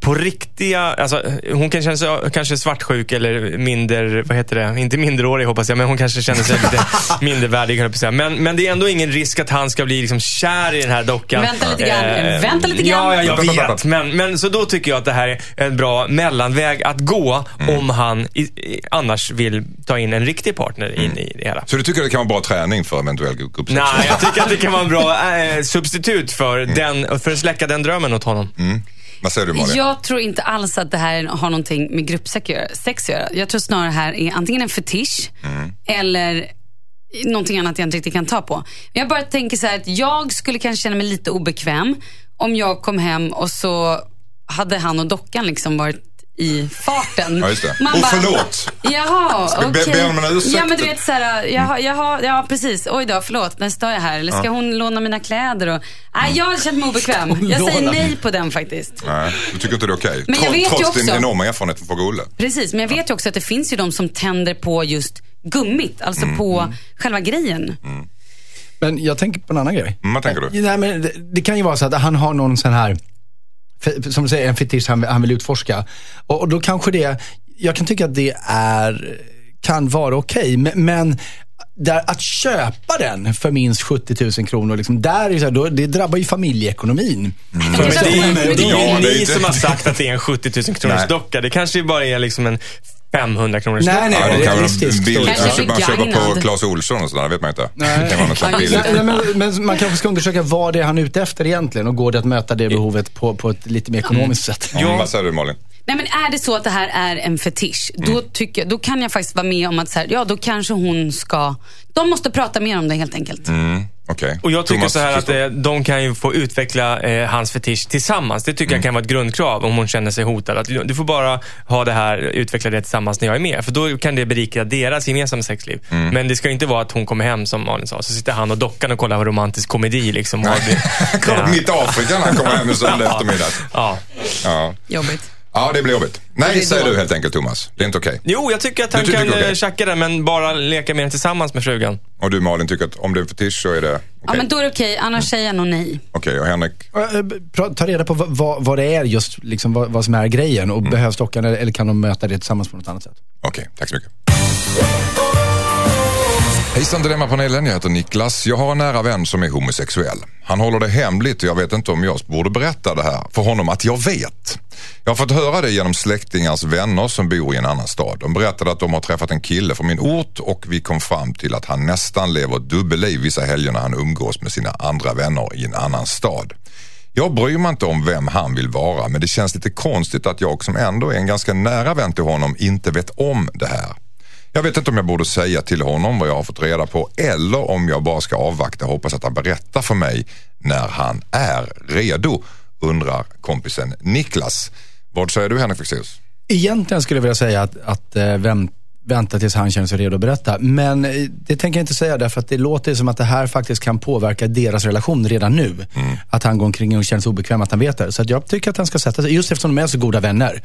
på riktiga, alltså hon kan känna sig kanske svartsjuk eller mindre, vad heter det, inte minderårig hoppas jag, men hon kanske känner sig lite <laughs> mindervärdig jag att säga. Men, men det är ändå ingen risk att han ska bli liksom kär i den här dockan. Vänta lite grann, vänta lite grann. Ja, ja, jag vet. Men, men så då tycker jag att det här är en bra mellanväg att gå om han i, i, annars vill ta in en riktig partner in i det hela. Så du tycker det kan vara bra träning för eventuell gruppsex? Nej, jag tycker att det kan vara en bra <laughs> eh, substitut för, den, för att släcka den drömmen åt honom. Vad säger du Malin? Jag tror inte alls att det här har någonting med gruppsex att göra- sex att göra. Jag tror snarare här är antingen en fetisch eller någonting annat jag inte riktigt kan ta på. Jag bara tänker så här att jag skulle kanske känna mig lite obekväm om jag kom hem och så hade han och dockan liksom varit i farten. Ja, just det. Man Och bara, förlåt. Jaha, Ska vi be- okej. be om en ursäkt? Ja, men du vet så här, jaha, jaha, ja precis. Oj då, förlåt, när står jag här? Eller ska hon låna mina kläder? Och... Nej, jag har känt mig obekväm. Jag säger nej på den faktiskt. Nej, du tycker inte det är okej? Men jag vet ju trots din också- enorma erfarenhet från Fårölle. Precis, men jag vet ju också att det finns ju de som tänder på just gummit, alltså Mm, på själva grejen. Men jag tänker på en annan grej. Mm, vad tänker du? Nej, men det, det kan ju vara så att han har någon sån här, som du säger, en fetisch han, han vill utforska. Och, och då kanske det, jag kan tycka att det är, kan vara okej. men, men där, att köpa den för minst 70 000 kronor, liksom, där är så här, då, det drabbar ju familjeekonomin. Mm. Men det är ju, Men det är ju ni inte- som har sagt att det är en 70 000 kronors docka. Det kanske bara är liksom en 500 kronors Nej, nej, Ja, det det är kan vara realistiskt. billigt. Kanske Man köper, man köper på. Clas Ohlson och sådär, vet man inte. Nej. Det kan vara. Nej, men, men man kanske ska undersöka vad det är han är ute efter egentligen och går det att möta det behovet på, på ett lite mer ekonomiskt sätt. Ja. Vad säger du Malin? Nej men är det så att det här är en fetisch, då, Mm. tycker, då kan jag faktiskt vara med om att så här, ja då kanske hon ska, de måste prata mer om det helt enkelt. Mm, Okej. Och jag tycker Thomas så här att eh, de kan ju få utveckla eh, hans fetisch tillsammans. Det tycker jag kan vara ett grundkrav om hon känner sig hotad. Att du får bara ha det här, utveckla det tillsammans när jag är med. För då kan det berika deras gemensamma sexliv. Men det ska ju inte vara att hon kommer hem, som Malin sa, så sitter han och dockan och kollar på romantisk komedi. Liksom, och det- <laughs> Kolla Mitt Afrika när han kommer hem en söndag <laughs> eftermiddag. ja. Ja. Jobbigt. Ja, det blir jobbigt. Det Nej, säger då. du helt enkelt Thomas. Det är inte okej. Jo, jag tycker att han kan okej? okay. tjacka det, men bara leka med den tillsammans med frugan. Och du Malin tycker att om det är en fetisch så är det okej? Ja men då är det okej, annars säger jag nog nej. Okej, och Henrik? Eh, Ta reda på vad, vad, det är just, liksom, vad, vad som är grejen och behövs dockan eller, eller kan de möta det tillsammans på något annat sätt? Okej, tack så mycket. Hejsan Dilemmapanelen, jag heter Niklas. Jag har en nära vän som är homosexuell. Han håller det hemligt och jag vet inte om jag borde berätta det här för honom att jag vet. Jag har fått höra det genom släktingars vänner som bor i en annan stad. De berättade att de har träffat en kille från min ort och vi kom fram till att han nästan lever ett dubbelliv vissa helger när han umgås med sina andra vänner i en annan stad. Jag bryr mig inte om vem han vill vara men det känns lite konstigt att jag som ändå är en ganska nära vän till honom inte vet om det här. Jag vet inte om jag borde säga till honom vad jag har fått reda på eller om jag bara ska avvakta och hoppas att han berättar för mig när han är redo, undrar kompisen Niklas. Vad säger du Henrik Fexeus? Egentligen skulle jag vilja säga att, att äh, vänt, vänta tills han känner sig redo att berätta. Men eh, det tänker jag inte säga därför att det låter som att det här faktiskt kan påverka deras relation redan nu. Mm. Att han går omkring och känner sig obekväm att han vet det. Så jag tycker att han ska sätta sig, just eftersom de är så goda vänner.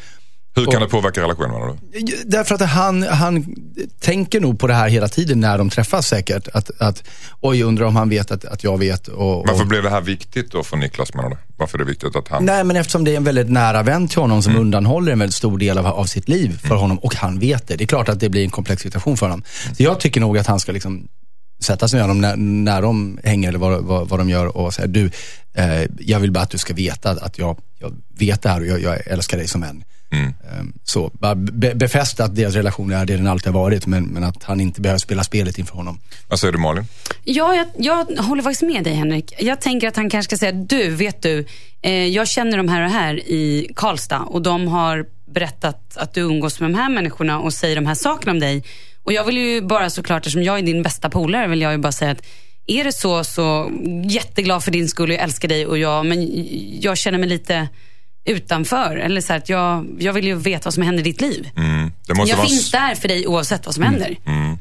Hur kan och, det påverka relationen? Därför att han, han tänker nog på det här hela tiden när de träffas säkert. Att, att oj, undrar om han vet att, att jag vet. Och, Varför blev det här viktigt då för Niklas menar du? Varför är det viktigt att han... Nej, men eftersom det är en väldigt nära vän till honom som mm. undanhåller en väldigt stor del av, av sitt liv för mm. honom och han vet det. Det är klart att det blir en komplex situation för honom. Mm. Så jag tycker nog att han ska liksom sätta sig med honom när, när de hänger eller vad, vad, vad de gör och säga du, eh, jag vill bara att du ska veta att jag, jag vet det här och jag, jag älskar dig som en. Mm. Ehm, så, be befästa att deras relation är det den alltid har varit, men, men att han inte behöver spela spelet inför honom. Vad säger du Malin? Ja, jag, jag håller faktiskt med dig Henrik. Jag tänker att han kanske ska säga, du, vet du, eh, jag känner de här och här i Karlstad och de har berättat att du umgås med de här människorna och säger de här sakerna om dig. Och jag vill ju bara såklart, eftersom jag är din bästa polare, vill jag ju bara säga att är det så, så jätteglad för din skull, jag älskar dig och jag, men jag känner mig lite utanför. Eller så att jag, jag vill ju veta vad som händer i ditt liv. Mm. jag vara... finns där för dig oavsett vad som mm. händer. Mm.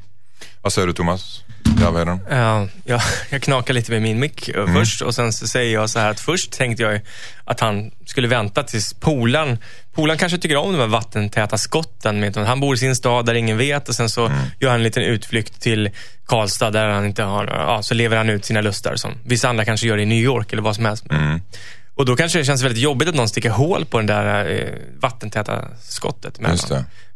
Vad säger du Thomas? Ja, uh, jag, <laughs> jag knakar lite med min mick mm. först och sen så säger jag så här att först tänkte jag att han skulle vänta tills polan Polan kanske tycker om de här vattentäta skotten. Med han bor i sin stad där ingen vet och sen så mm. gör han en liten utflykt till Karlstad där han inte har, ja, så lever han ut sina lustar som vissa andra kanske gör i New York eller vad som helst. Och då kanske det känns väldigt jobbigt att någon sticker hål på det där eh, vattentäta skottet.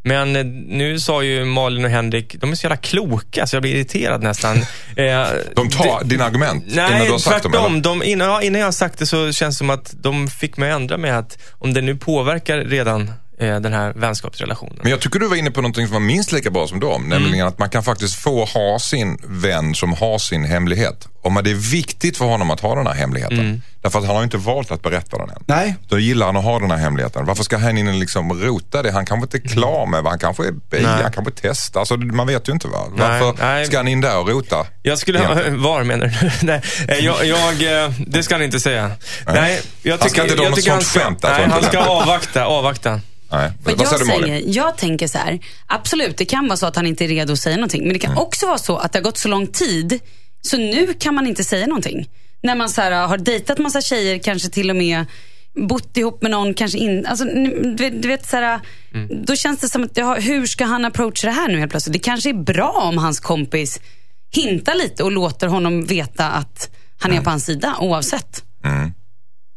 Men eh, nu sa ju Malin och Henrik, de är så jävla kloka så jag blir irriterad nästan. <laughs> Eh, de tar det, dina argument nej, innan du har sagt dem? De, innan, ja, innan jag har sagt det så känns det som att de fick mig att ändra mig att om det nu påverkar redan Eh, den här vänskapsrelationen. Men jag tycker du var inne på någonting som var minst lika bra som dem. Mm. Nämligen att man kan faktiskt få ha sin vän som har sin hemlighet. Om det är viktigt för honom att ha den här hemligheten. Mm. Därför att han har inte valt att berätta den än. Nej. Då gillar han att ha den här hemligheten. Varför ska han in och liksom rota det? Han kanske inte är klar med vad han kanske är bi, han kanske testar. Alltså, man vet ju inte. Va? Varför Nej. ska han in där och rota? Jag skulle ha, <laughs> var menar du? <laughs> Nej, eh, jag, jag, eh, det ska han inte säga. Nej, jag tycker, han ska inte dra något sånt skämt. Nej, han ska avvakta, avvakta. Nej. Vad, jag, säger, jag tänker så här, absolut det kan vara så att han inte är redo att säga någonting. Men det kan mm. också vara så att det har gått så lång tid så nu kan man inte säga någonting. När man så här, har dejtat massa tjejer, kanske till och med bott ihop med någon, kanske inte. Alltså, du, du, vet, så här, mm. Då känns det som att, ja, hur ska han approacha det här nu helt plötsligt? Det kanske är bra om hans kompis hintar lite och låter honom veta att han är mm. på hans sida oavsett. Mm.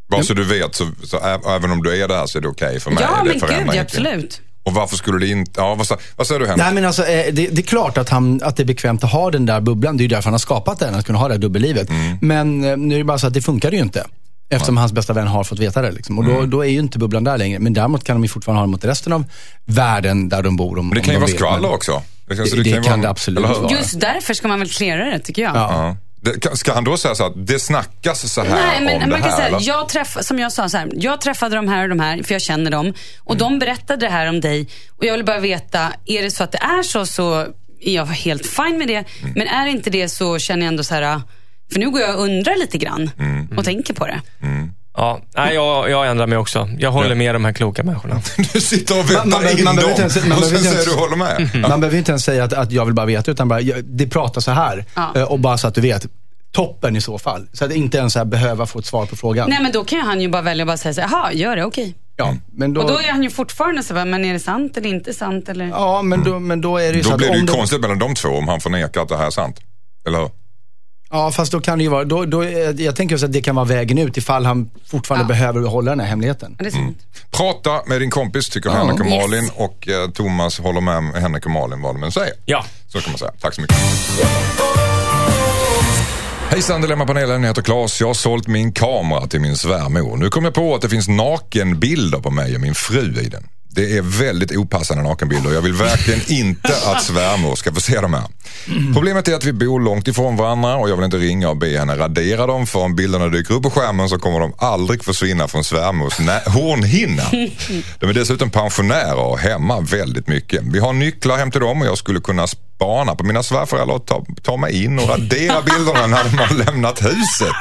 Bara så du vet, så, så även om du är där så är det okej okay för mig. Ja, men gud, absolut. Och varför skulle det inte... Ja, vad, vad säger du Henrik? Nej, men alltså, eh, det, det, är klart att, han, att det är bekvämt att ha den där bubblan. Det är ju därför han har skapat den, att kunna ha det här dubbellivet. Mm. Men eh, nu är det bara så att det funkar ju inte. Eftersom ja. hans bästa vän har fått veta det. Liksom. Och då, mm. då är ju inte bubblan där längre. Men däremot kan de ju fortfarande ha det mot resten av världen där de bor. Om, men det kan ju vara skvaller också. Det, det, det kan, kan det absolut vara. Just därför ska man väl klära det, tycker jag. Ja. Ska han då säga så att det snackas så här Nej, men om man det här? Kan säga, jag träff, som jag sa, så här, jag träffade de här och de här, för jag känner dem. Och mm. de berättade det här om dig. Och jag vill bara veta, är det så att det är så, så är jag helt fine med det. Mm. Men är det inte det så känner jag ändå så här, för nu går jag och undrar lite grann mm. och tänker på det. Ja, nej, jag, jag ändrar mig också. Jag håller med de här kloka människorna. <laughs> Du sitter och väntar man, man, in man dem ens, man och sen säger du håller med. Mm. <laughs> Man behöver inte ens säga att, att jag vill bara veta, utan bara, det pratar så här. Ja. Eh, och bara så att du vet toppen i så fall. Så att inte ens här behöva få ett svar på frågan. Nej men då kan han ju bara välja att bara säga så jaha, gör det, okej. Okay. Ja, men då... Och då är han ju fortfarande så, men är det sant eller inte sant? Eller? Ja, men då, men då är det ju då så blir det ju konstigt mellan de två om han förnekar att det här är sant. Eller hur? Ja, fast då kan det ju vara, då, då, jag tänker också att det kan vara vägen ut ifall han fortfarande Ja. behöver hålla den här hemligheten. Sant. Prata med din kompis, tycker Ja. Henrik och Yes. Malin. Och eh, Thomas håller med Henrik och Malin vad de än säger. Ja. Så kan man säga. Tack så mycket. Hejsan Dilemmapanelen, jag heter Claes. Jag har sålt min kamera till min svärmor. Nu kom jag på att det finns nakenbilder på mig och min fru i den. Det är väldigt opassande nakenbilder och jag vill verkligen <laughs> inte att svärmor ska få se dem här. Problemet är att vi bor långt ifrån varandra och jag vill inte ringa och be henne radera dem för om bilderna dyker upp på skärmen så kommer de aldrig försvinna från svärmors hornhinna. <laughs> De är dessutom pensionärer och hemma väldigt mycket. Vi har nycklar hem till dem och jag skulle kunna spana på mina svärföräldrar och ta, ta mig in och radera <laughs> bilderna när de har lämnat huset.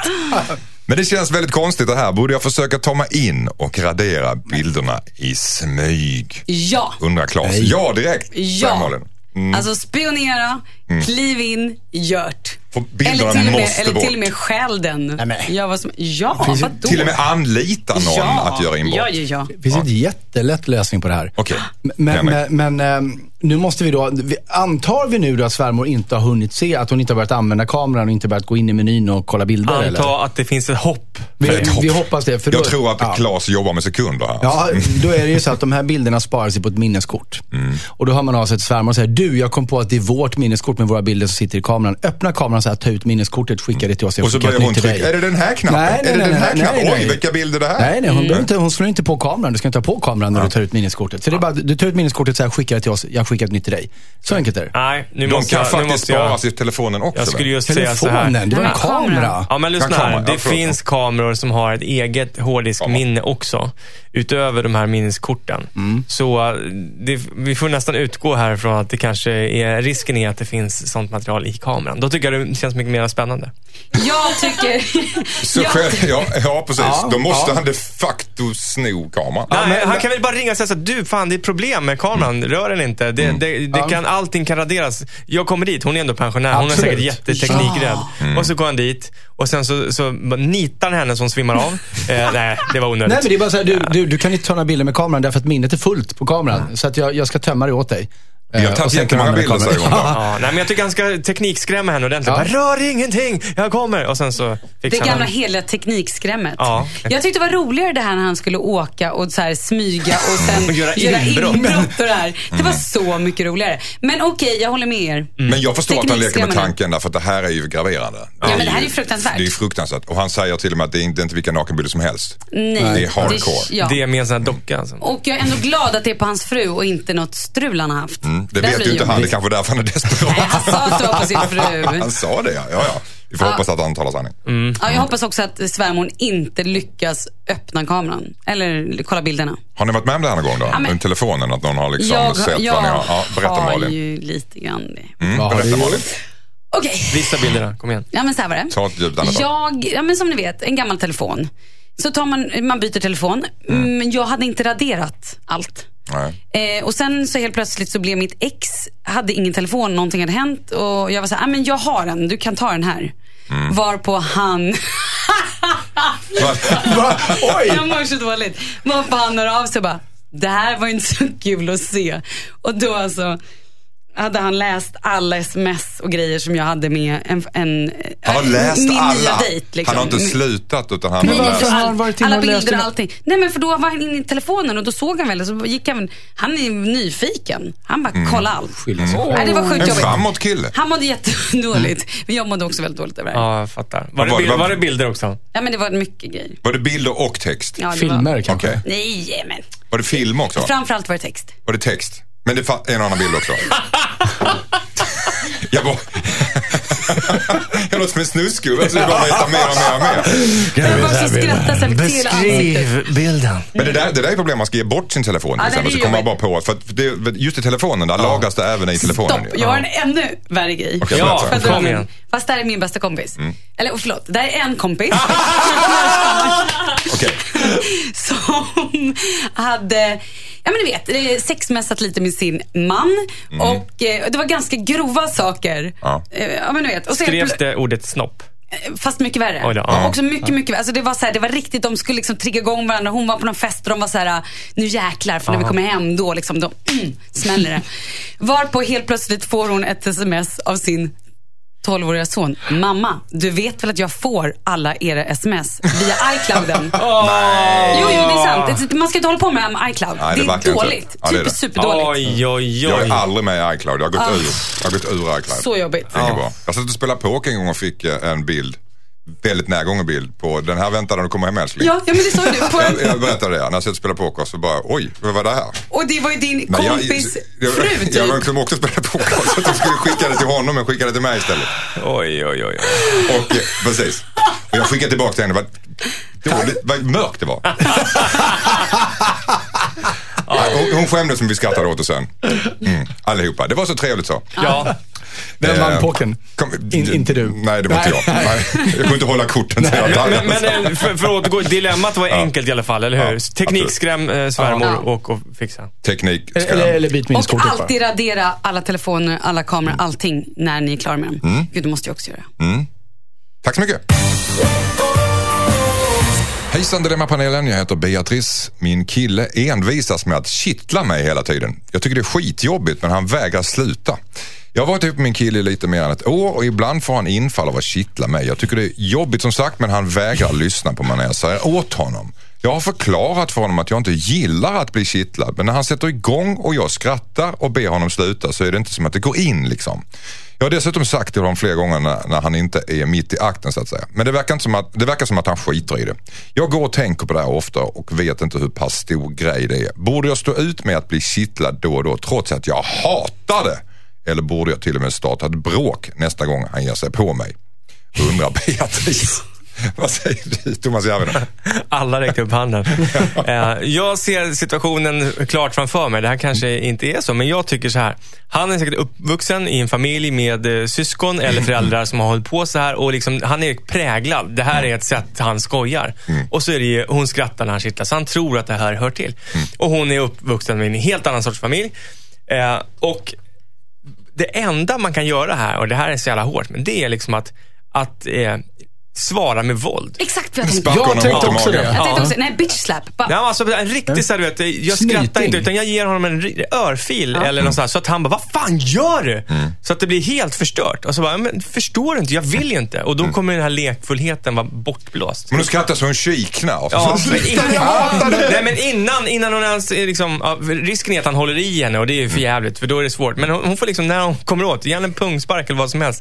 Men det känns väldigt konstigt det här. Borde jag försöka ta mig in och radera bilderna i smyg? Ja. Undrar Claes. Ja, direkt. säger Ja. Malin. Mm. Alltså spionera, kliv in, gjort. Eller till med, eller till och med stjäl den. Ja, vad som, ja Finns vadå? Till och med anlita någon ja. att göra inbrott. Ja, ja, ja. Det finns en jättelätt lösning på det här. Okej. Men, men, men ehm, nu måste vi då, antar vi nu då att svärmor inte har hunnit se, att hon inte har börjat använda kameran och inte börjat gå in i menyn och kolla bilder eller? Anta att det finns ett hopp. Vi, ett hopp. vi hoppas det. För då, Jag tror att ja. Claes jobbar med sekunder här. Ja, då är det ju så att de här bilderna sparas på ett minneskort. Mm. Och då hör man av sig till svärmor och säger, du jag kom på att det är vårt minneskort med våra bilder som sitter i kameran. Öppna kameran så här, ta ut minneskortet, skicka det till oss. jag Och så skickar börjar hon trycka. dig." Är det den här knappen? Nej, nej, är det nej, den här nej, knappen? nej, Oj, nej. vilka bilder det här Nej, nej hon, behöver inte, hon slår inte på kameran. Du ska inte ha på kameran när du tar ut minneskortet. Så det är bara, du tar ut minneskortet så här, skickar det till oss, jag skickar ett nytt till dig. Så enkelt är det. Nej, nu De måste kan jag, nu faktiskt sparas i telefonen också. jag skulle just säga så här. Telefonen, det var en kamera. Ja, men lyssna Ja, här. Det Ja, finns kameror som har ett eget hårddiskminne också. Utöver de här minneskorten. Mm. Så eh, vi får nästan utgå härifrån att det kanske är, risken är att det finns sånt material i kameran. Då tycker jag det känns mycket mer spännande. Jag tycker... <laughs> Så jag, själv, ja, ja, precis. Ja, Då måste ja. han de facto sno kameran. Nej, men- han kan väl bara ringa och säga här, du fan det är problem med kameran, rör den inte. Det, det, det Ja. kan, allting kan raderas. Jag kommer dit, hon är ändå pensionär, hon är Absolut. säkert jätteteknikrädd. Mm. Och så går han dit och sen så, så nitar han henne som svimmar av. <laughs> eh, nej, det var onödigt. Nej men det är bara så här, du, du, du kan inte ta några bilder med kameran därför att minnet är fullt på kameran. Så att jag, jag ska tömma det åt dig. Vi har Eh, tagit jättemånga bilder säger hon. Ja, nej, men jag tycker han ska teknikskrämma henne ordentligt. Ja. Bara, Rör ingenting, jag kommer. Och sen så det han gamla den. heliga teknikskrämmet. Ja. Jag tyckte det var roligare det här när han skulle åka och så här smyga och sen <laughs> Och göra göra inbrott. inbrott och det här. Det var så mycket roligare. Men okej, jag håller med er. Men jag förstår att han leker med tanken därför att det här är ju graverande. Ja, men det här är ju fruktansvärt. Det är ju fruktansvärt. Och han säger till och med att det är inte, inte vilka nakenbilder som helst. Nej. Det är hardcore. ja. Det är med en sån här docka. Alltså. Och jag är ändå glad att det är på hans fru och inte något strul han har haft. Mm, det Där vet ju inte jag- han, det är kanske därför han är desperat. Nej, han sa att det var på sin fru. <laughs> Han sa det ja. ja, ja. Vi får Ja. hoppas att han talar sanning. Ja, jag hoppas också att svärmor inte lyckas öppna kameran. Eller kolla bilderna. Har ni varit med om det här någon gång då? Ja, men- Med telefonen, att någon har liksom jag sett jag vad ni har? Ja, berätta har Malin. ju lite grann det. Mm, har berätta Malin. Okej. Visa bilderna, kom igen. Ja men så här var det. Ta ett djupt andetag. Jag, ja men som ni vet, en gammal telefon. Så tar man, man byter telefon. Mm. Men jag hade inte raderat allt. Eh, och sen så helt plötsligt så blev mitt ex, hade ingen telefon, någonting hade hänt. Och jag var så här, ah, men jag har den, du kan ta den här. Varpå han, Va? Oj! jag mår så dåligt. Varpå han hör av sig och bara, det här var inte så kul att se. Och då alltså hade han läst alla sms och grejer som jag hade med en, en Han har läst min alla. nya dejt. Liksom. Han har inte slutat utan han Men har läst. har han varit alla bilder och det? allting. Nej men för då var han inne i telefonen och då såg han väl så gick han, han är nyfiken. Han bara kolla allt. Skilja sig. Nej, det var sjukt En framåt kille. Han mådde jättedåligt. Men <laughs> jag mådde också väldigt dåligt över det. Ja, jag fattar. Var det, Vad- bild, vad- var det bilder också? Ja men det var mycket grejer. Var det bilder och text? Ja, det Filmer Var... kanske? Okej. Nej men. Var det film också? Framförallt var det text. Var det text? Men det fa- en annan bild också? jag bara... jag låter som en snusgubbe så det bara veta mer och mer och mer. Så jag fick till ansiktet. bilden. Men det där, det där är problem, man ska ge bort sin telefon till Ja, är exempel. Så kommer man bara på för det, just i telefonen, där lagras det även i telefonen. Stopp, jag har en ännu värre grej. Okej, Ja. För kom min- igen. Fast det här är min bästa kompis. Eller oh, förlåt, det här är en kompis. <laughs> Okej. <laughs> som hade, ja men ni vet, eh, sexmässat lite med sin man. Och eh, det var ganska grova saker. Ja. Eh, ja men ni vet. Och så Skrevs det ordet snopp? Fast mycket värre. Oj då, ja. Också mycket, mycket värre. Alltså det var så här, det var riktigt, de skulle liksom trigga igång varandra. Hon var på någon fest och de var så här, nu jäklar, för när vi Aha. kommer hem då liksom, då mm, smäller det. <laughs> Varpå helt plötsligt får hon ett sms av sin 12-åriga son, mamma, du vet väl att jag får alla era sms via iClouden? <laughs> Jo, jo, det är sant. Det- Man ska inte hålla på med iCloud. Nej, det är det är dåligt. Ja, det är typ det. superdåligt. Oj, oj, Jag oj. är aldrig med i iCloud. Jag har gått ur. Jag har gått ur iCloud. Så jobbigt. Det är inget bra. Jag satt och spelade poker en gång och fick eh, en bild. Väldigt närgången bild på den här väntar du kommer hem älskling. Ja, ja, men det sa du. På <laughs> Jag, en... jag berättade det, när jag satt och spelade poker så bara, oj, vad var det här? Och det var ju din Men jag- kompis jag, fru jag, typ. jag, var som också spelade poker så att jag skulle skicka det till honom men skickade det till mig istället. Oj, oj, oj. Och eh, precis. Och jag skickade tillbaka till henne, vad, dåligt, vad mörkt det var. <laughs> Ja, hon, hon skämdes men vi skrattade åt det sen. Mm, allihopa. Det var så trevligt så. Ja. Vem vann pokern? kom- In, inte du? Nej, det var inte jag. Nej, jag kunde inte hålla korten. Men, men för, för att återgå, dilemmat var enkelt i alla fall, eller hur? Ja, Teknikskräm eh, svärmor Ja. och, och fixa. Teknik, Eller, eller byt Och alltid radera alla telefoner, alla kameror, allting när ni är klara med dem. Mm. Gud, det måste jag också göra. Tack så mycket. Hejsan Dilemmapanelen, jag heter Beatrice. Min kille envisas med att kittla mig hela tiden. Jag tycker det är skitjobbigt men han vägrar sluta. Jag har varit ihop med min kille lite mer än ett år och ibland får han infall av att kittla mig. Jag tycker det är jobbigt som sagt men han vägrar <laughs> lyssna på mig när jag säger åt honom. Jag har förklarat för honom att jag inte gillar att bli kittlad men när han sätter igång och jag skrattar och ber honom sluta så är det inte som att det går in liksom. Jag har dessutom sagt till honom flera gånger när, när han inte är mitt i akten så att säga. Men det verkar, som att, det verkar som att han skiter i det. Jag går och tänker på det här ofta och vet inte hur pass stor grej det är. Borde jag stå ut med att bli kittlad då och då trots att jag hatar det? Eller borde jag till och med starta ett bråk nästa gång han ger sig på mig? Undrar Beatrice. <laughs> Vad säger du Thomas Järvheden? <laughs> Alla räckte upp handen. <laughs> Eh, jag ser situationen klart framför mig. Det här kanske inte är så, men jag tycker så här. Han är säkert uppvuxen i en familj med eh, syskon eller föräldrar som har hållit på så här och liksom, han är präglad. Det här är ett sätt han skojar. Och så är det ju, hon skrattar när han kittlar, så han tror att det här hör till. Och hon är uppvuxen med en helt annan sorts familj. Eh, och det enda man kan göra här, och det här är så jävla hårt, men det är liksom att, att eh, svara med våld. Exakt vad jag tänkte. Jag tänkte också magen. det. Jag tänkte Ja. också, nej bitch slap. Bara, Ja, alltså, en riktig så här, du vet, jag skrattar Snyting. inte utan jag ger honom en örfil eller något sånt, så att han bara, vad fan gör du? Så att det blir helt förstört. Och så bara, men förstår du inte? Jag vill ju inte. Och då kommer den här lekfullheten vara bortblåst. Men du skrattar så hon kiknar. Ja, men innan, nej, men innan, innan hon ens är liksom, ja, risken är att han håller i henne och det är ju för jävligt för då är det svårt. Men hon, hon får liksom, när hon kommer åt, ge henne en pungspark eller vad som helst.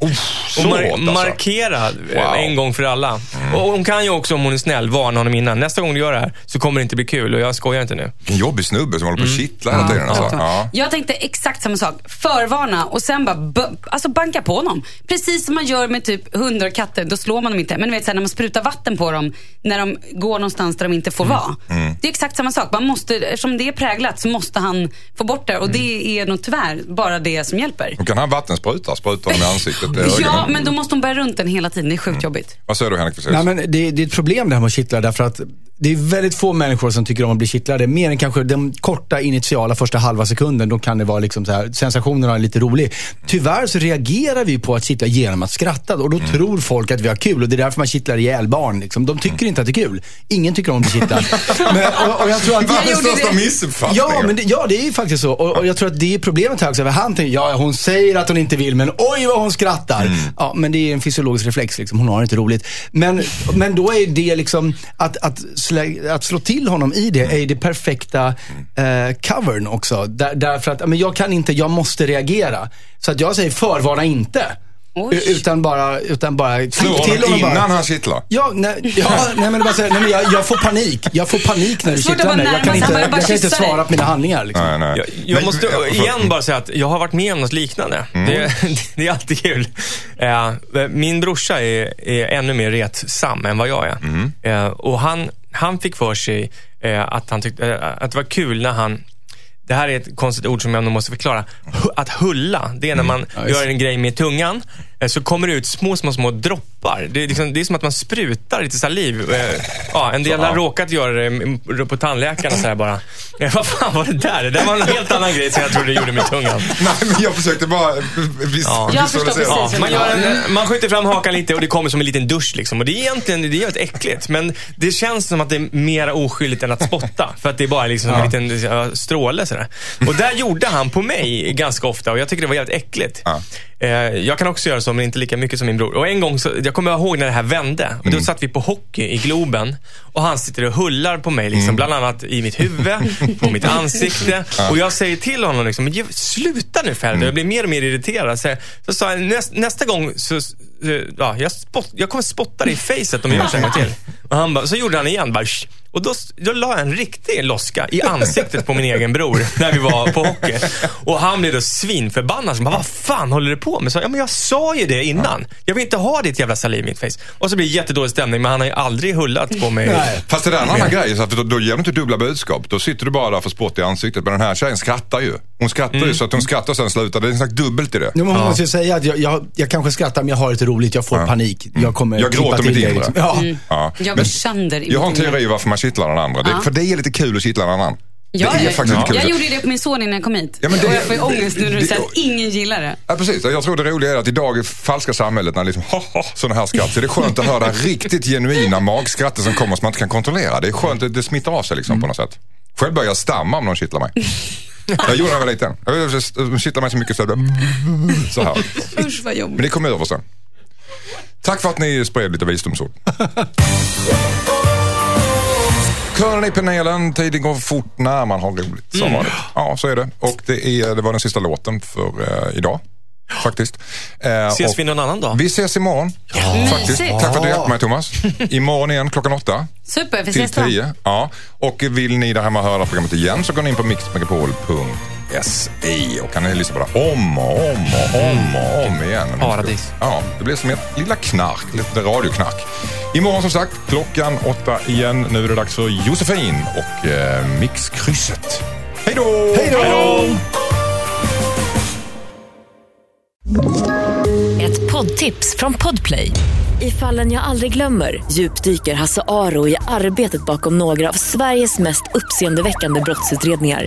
så och mar- hårt alltså. markera eh, Wow. en gång för alla. Och hon kan ju också, om hon är snäll, varna honom innan. Nästa gång du gör det här så kommer det inte bli kul och jag skojar inte nu. Vilken jobbig snubbe som håller på att kittla hela tiden. Alltså. Ja. Jag tänkte exakt samma sak. Förvarna och sen bara alltså banka på dem. Precis som man gör med typ hundar och katter. Då slår man dem inte. Men du vet så här, när man sprutar vatten på dem när de går någonstans där de inte får vara. Det är exakt samma sak. Man måste, eftersom det är präglat så måste han få bort det. Och det är nog tyvärr bara det som hjälper. Hon kan ha vattenspruta, spruta dem i ansiktet. Ja, men då måste hon bära runt den hela tiden. Det är sjukt jobbigt. Vad säger du Henrik? Nej, men det, det är ett problem det här med att kittla därför att det är väldigt få människor som tycker om att bli kittlade. Mer än kanske den korta initiala första halva sekunden. Då kan det vara liksom så här, sensationen är lite rolig. Tyvärr så reagerar vi på att kittla genom att skratta och då Mm. tror folk att vi har kul och det är därför man kittlar ihjäl barn. Liksom. De tycker inte att det är kul. Ingen tycker om att bli kittlad. <laughs> Men, och, och jag tror att Världens största missuppfattning. Ja, men det, ja, det är ju faktiskt så. Och, och jag tror att det är problemet här också. För han tänker, ja, hon säger att hon inte vill, men oj vad hon skrattar. Ja, men det är en fysiologisk reflex, liksom. hon har inte roligt. Men, men då är det liksom, att, att, slä, att slå till honom i det, är det perfekta eh, covern också. Där, därför att, men jag kan inte, jag måste reagera. Så att jag säger, förvarna inte. Oj. Utan bara, utan bara Slå till honom innan bara. han kittlar. Ja, nej, ja, nej men bara nej, men jag, jag får panik. Jag får panik när du kittlar mig. Jag kan inte, jag kan inte svara på mina handlingar. Liksom. Nej, nej. Jag, jag Men- måste för- igen bara säga att jag har varit med om något liknande. Det, <laughs> det är alltid kul. Eh, min brorsa är, är ännu mer retsam än vad jag är. Eh, och han, han fick för sig eh, att, han tyckte, eh, att det var kul när han det här är ett konstigt ord som jag nog måste förklara. Att hulla, det är när man Ja, just gör en grej med tungan. eh, Så kommer det ut små, små, små droppar droppar. Det är, liksom, det är som att man sprutar lite saliv. Eh, Ja, en del Så, har ja. råkat göra det på tandläkaren så här bara. Ja, vad fan var det där? Det där var en helt annan grej som jag trodde det gjorde med tungan. Nej, men jag försökte bara vis- Ja. Jag förstår visualisera. precis. Ja, man, gör en, man skjuter fram hakan lite och det kommer som en liten dusch. Liksom. Och det är egentligen det är jävligt äckligt. Men det känns som att det är mer oskyldigt än att spotta. För att det är bara liksom en liten ja, stråle. Sådär. Och där gjorde han på mig ganska ofta och jag tycker det var jävligt äckligt. Ja. Eh, jag kan också göra så, men inte lika mycket som min bror. Och en gång, så, jag kommer ihåg när det här vände. Och då satt vi på hockey i Globen och han sitter och hullar på mig, liksom, bland annat i mitt huvud, <laughs> på mitt ansikte. Och jag säger till honom, liksom, men sluta nu Ferdi. Jag blir mer och mer irriterad. Så, så sa näst, nästa gång så, ja, jag, spott, jag kommer spotta dig i facet om jag gör så en gång till. Och han bara, så gjorde han igen. Bara. Och då, då la jag en riktig loska i ansiktet på min egen bror när vi var på hockey. Och han blev då svinförbannad. Så bara, vad fan håller du på med? Så, ja, men jag sa ju det innan. Jag vill inte ha ditt jävla saliv i mitt face. Och så blir det jättedålig stämning, men han har ju aldrig hullat på mig. Nej. Fast det där är en annan grej, så att då, då ger du inte dubbla budskap. Då sitter du bara där för spott i ansiktet. Men den här tjejen skrattar ju. Hon skrattar Mm. ju så att hon skrattar och sen slutar. Det är en slags dubbelt i det. Men man måste ju säga att jag, jag, jag kanske skrattar men jag har lite roligt, jag får panik. Jag kommer Jag gråter till mitt det, inre. liksom. Ja. Ja. Jag går sönder i jag har en teori varför man kittlar den andra. Det, Ja. För det är lite kul att kittla den annan. Ja, det är jag, faktiskt lite kul. jag gjorde det på min son innan jag kom hit. Ja, men det- och jag får ju ångest nu när du säger att ingen gillar det. Ja, precis. Jag tror det roliga är att idag i falska samhället när liksom <laughs> sådana här skratt så är det skönt att höra riktigt genuina magskrattet som kommer som man inte kan kontrollera. Det är skönt, det, det smittar av sig liksom på något sätt. Själv börjar jag stamma om någon kittlar mig. <laughs> Jag gjorde det när jag var liten. Jag kittlar mig så mycket så jag blir <laughs> så här. Usch vad jobbigt. Men det kommer över sen. Tack för att ni spred lite visdomsord. Kören i panelen, tiden går fort när man har roligt som vanligt. Ja, så är det. Och det, är, det var den sista låten för eh, idag. Faktiskt. Eh, Ses vi någon annan dag? vi ses imorgon. Faktiskt. Mysigt. Tack för att du hjälpte mig Thomas. Imorgon igen klockan åtta Super, vi till ses då. tio. Ja. Och vill ni där hemma höra programmet igen så går ni in på mixmegapol.se och kan ni lyssna på det om och om och om och om igen. Paradis. Ja, det blir som ett lilla knark, lite radioknark. Imorgon som sagt, klockan åtta igen. Nu är det dags för Josefin och eh, Mixkrysset. Hej då! Hej då! Ett poddtips från Podplay. I fallen jag aldrig glömmer djupdyker Hasse Aro i arbetet bakom några av Sveriges mest uppseendeväckande brottsutredningar.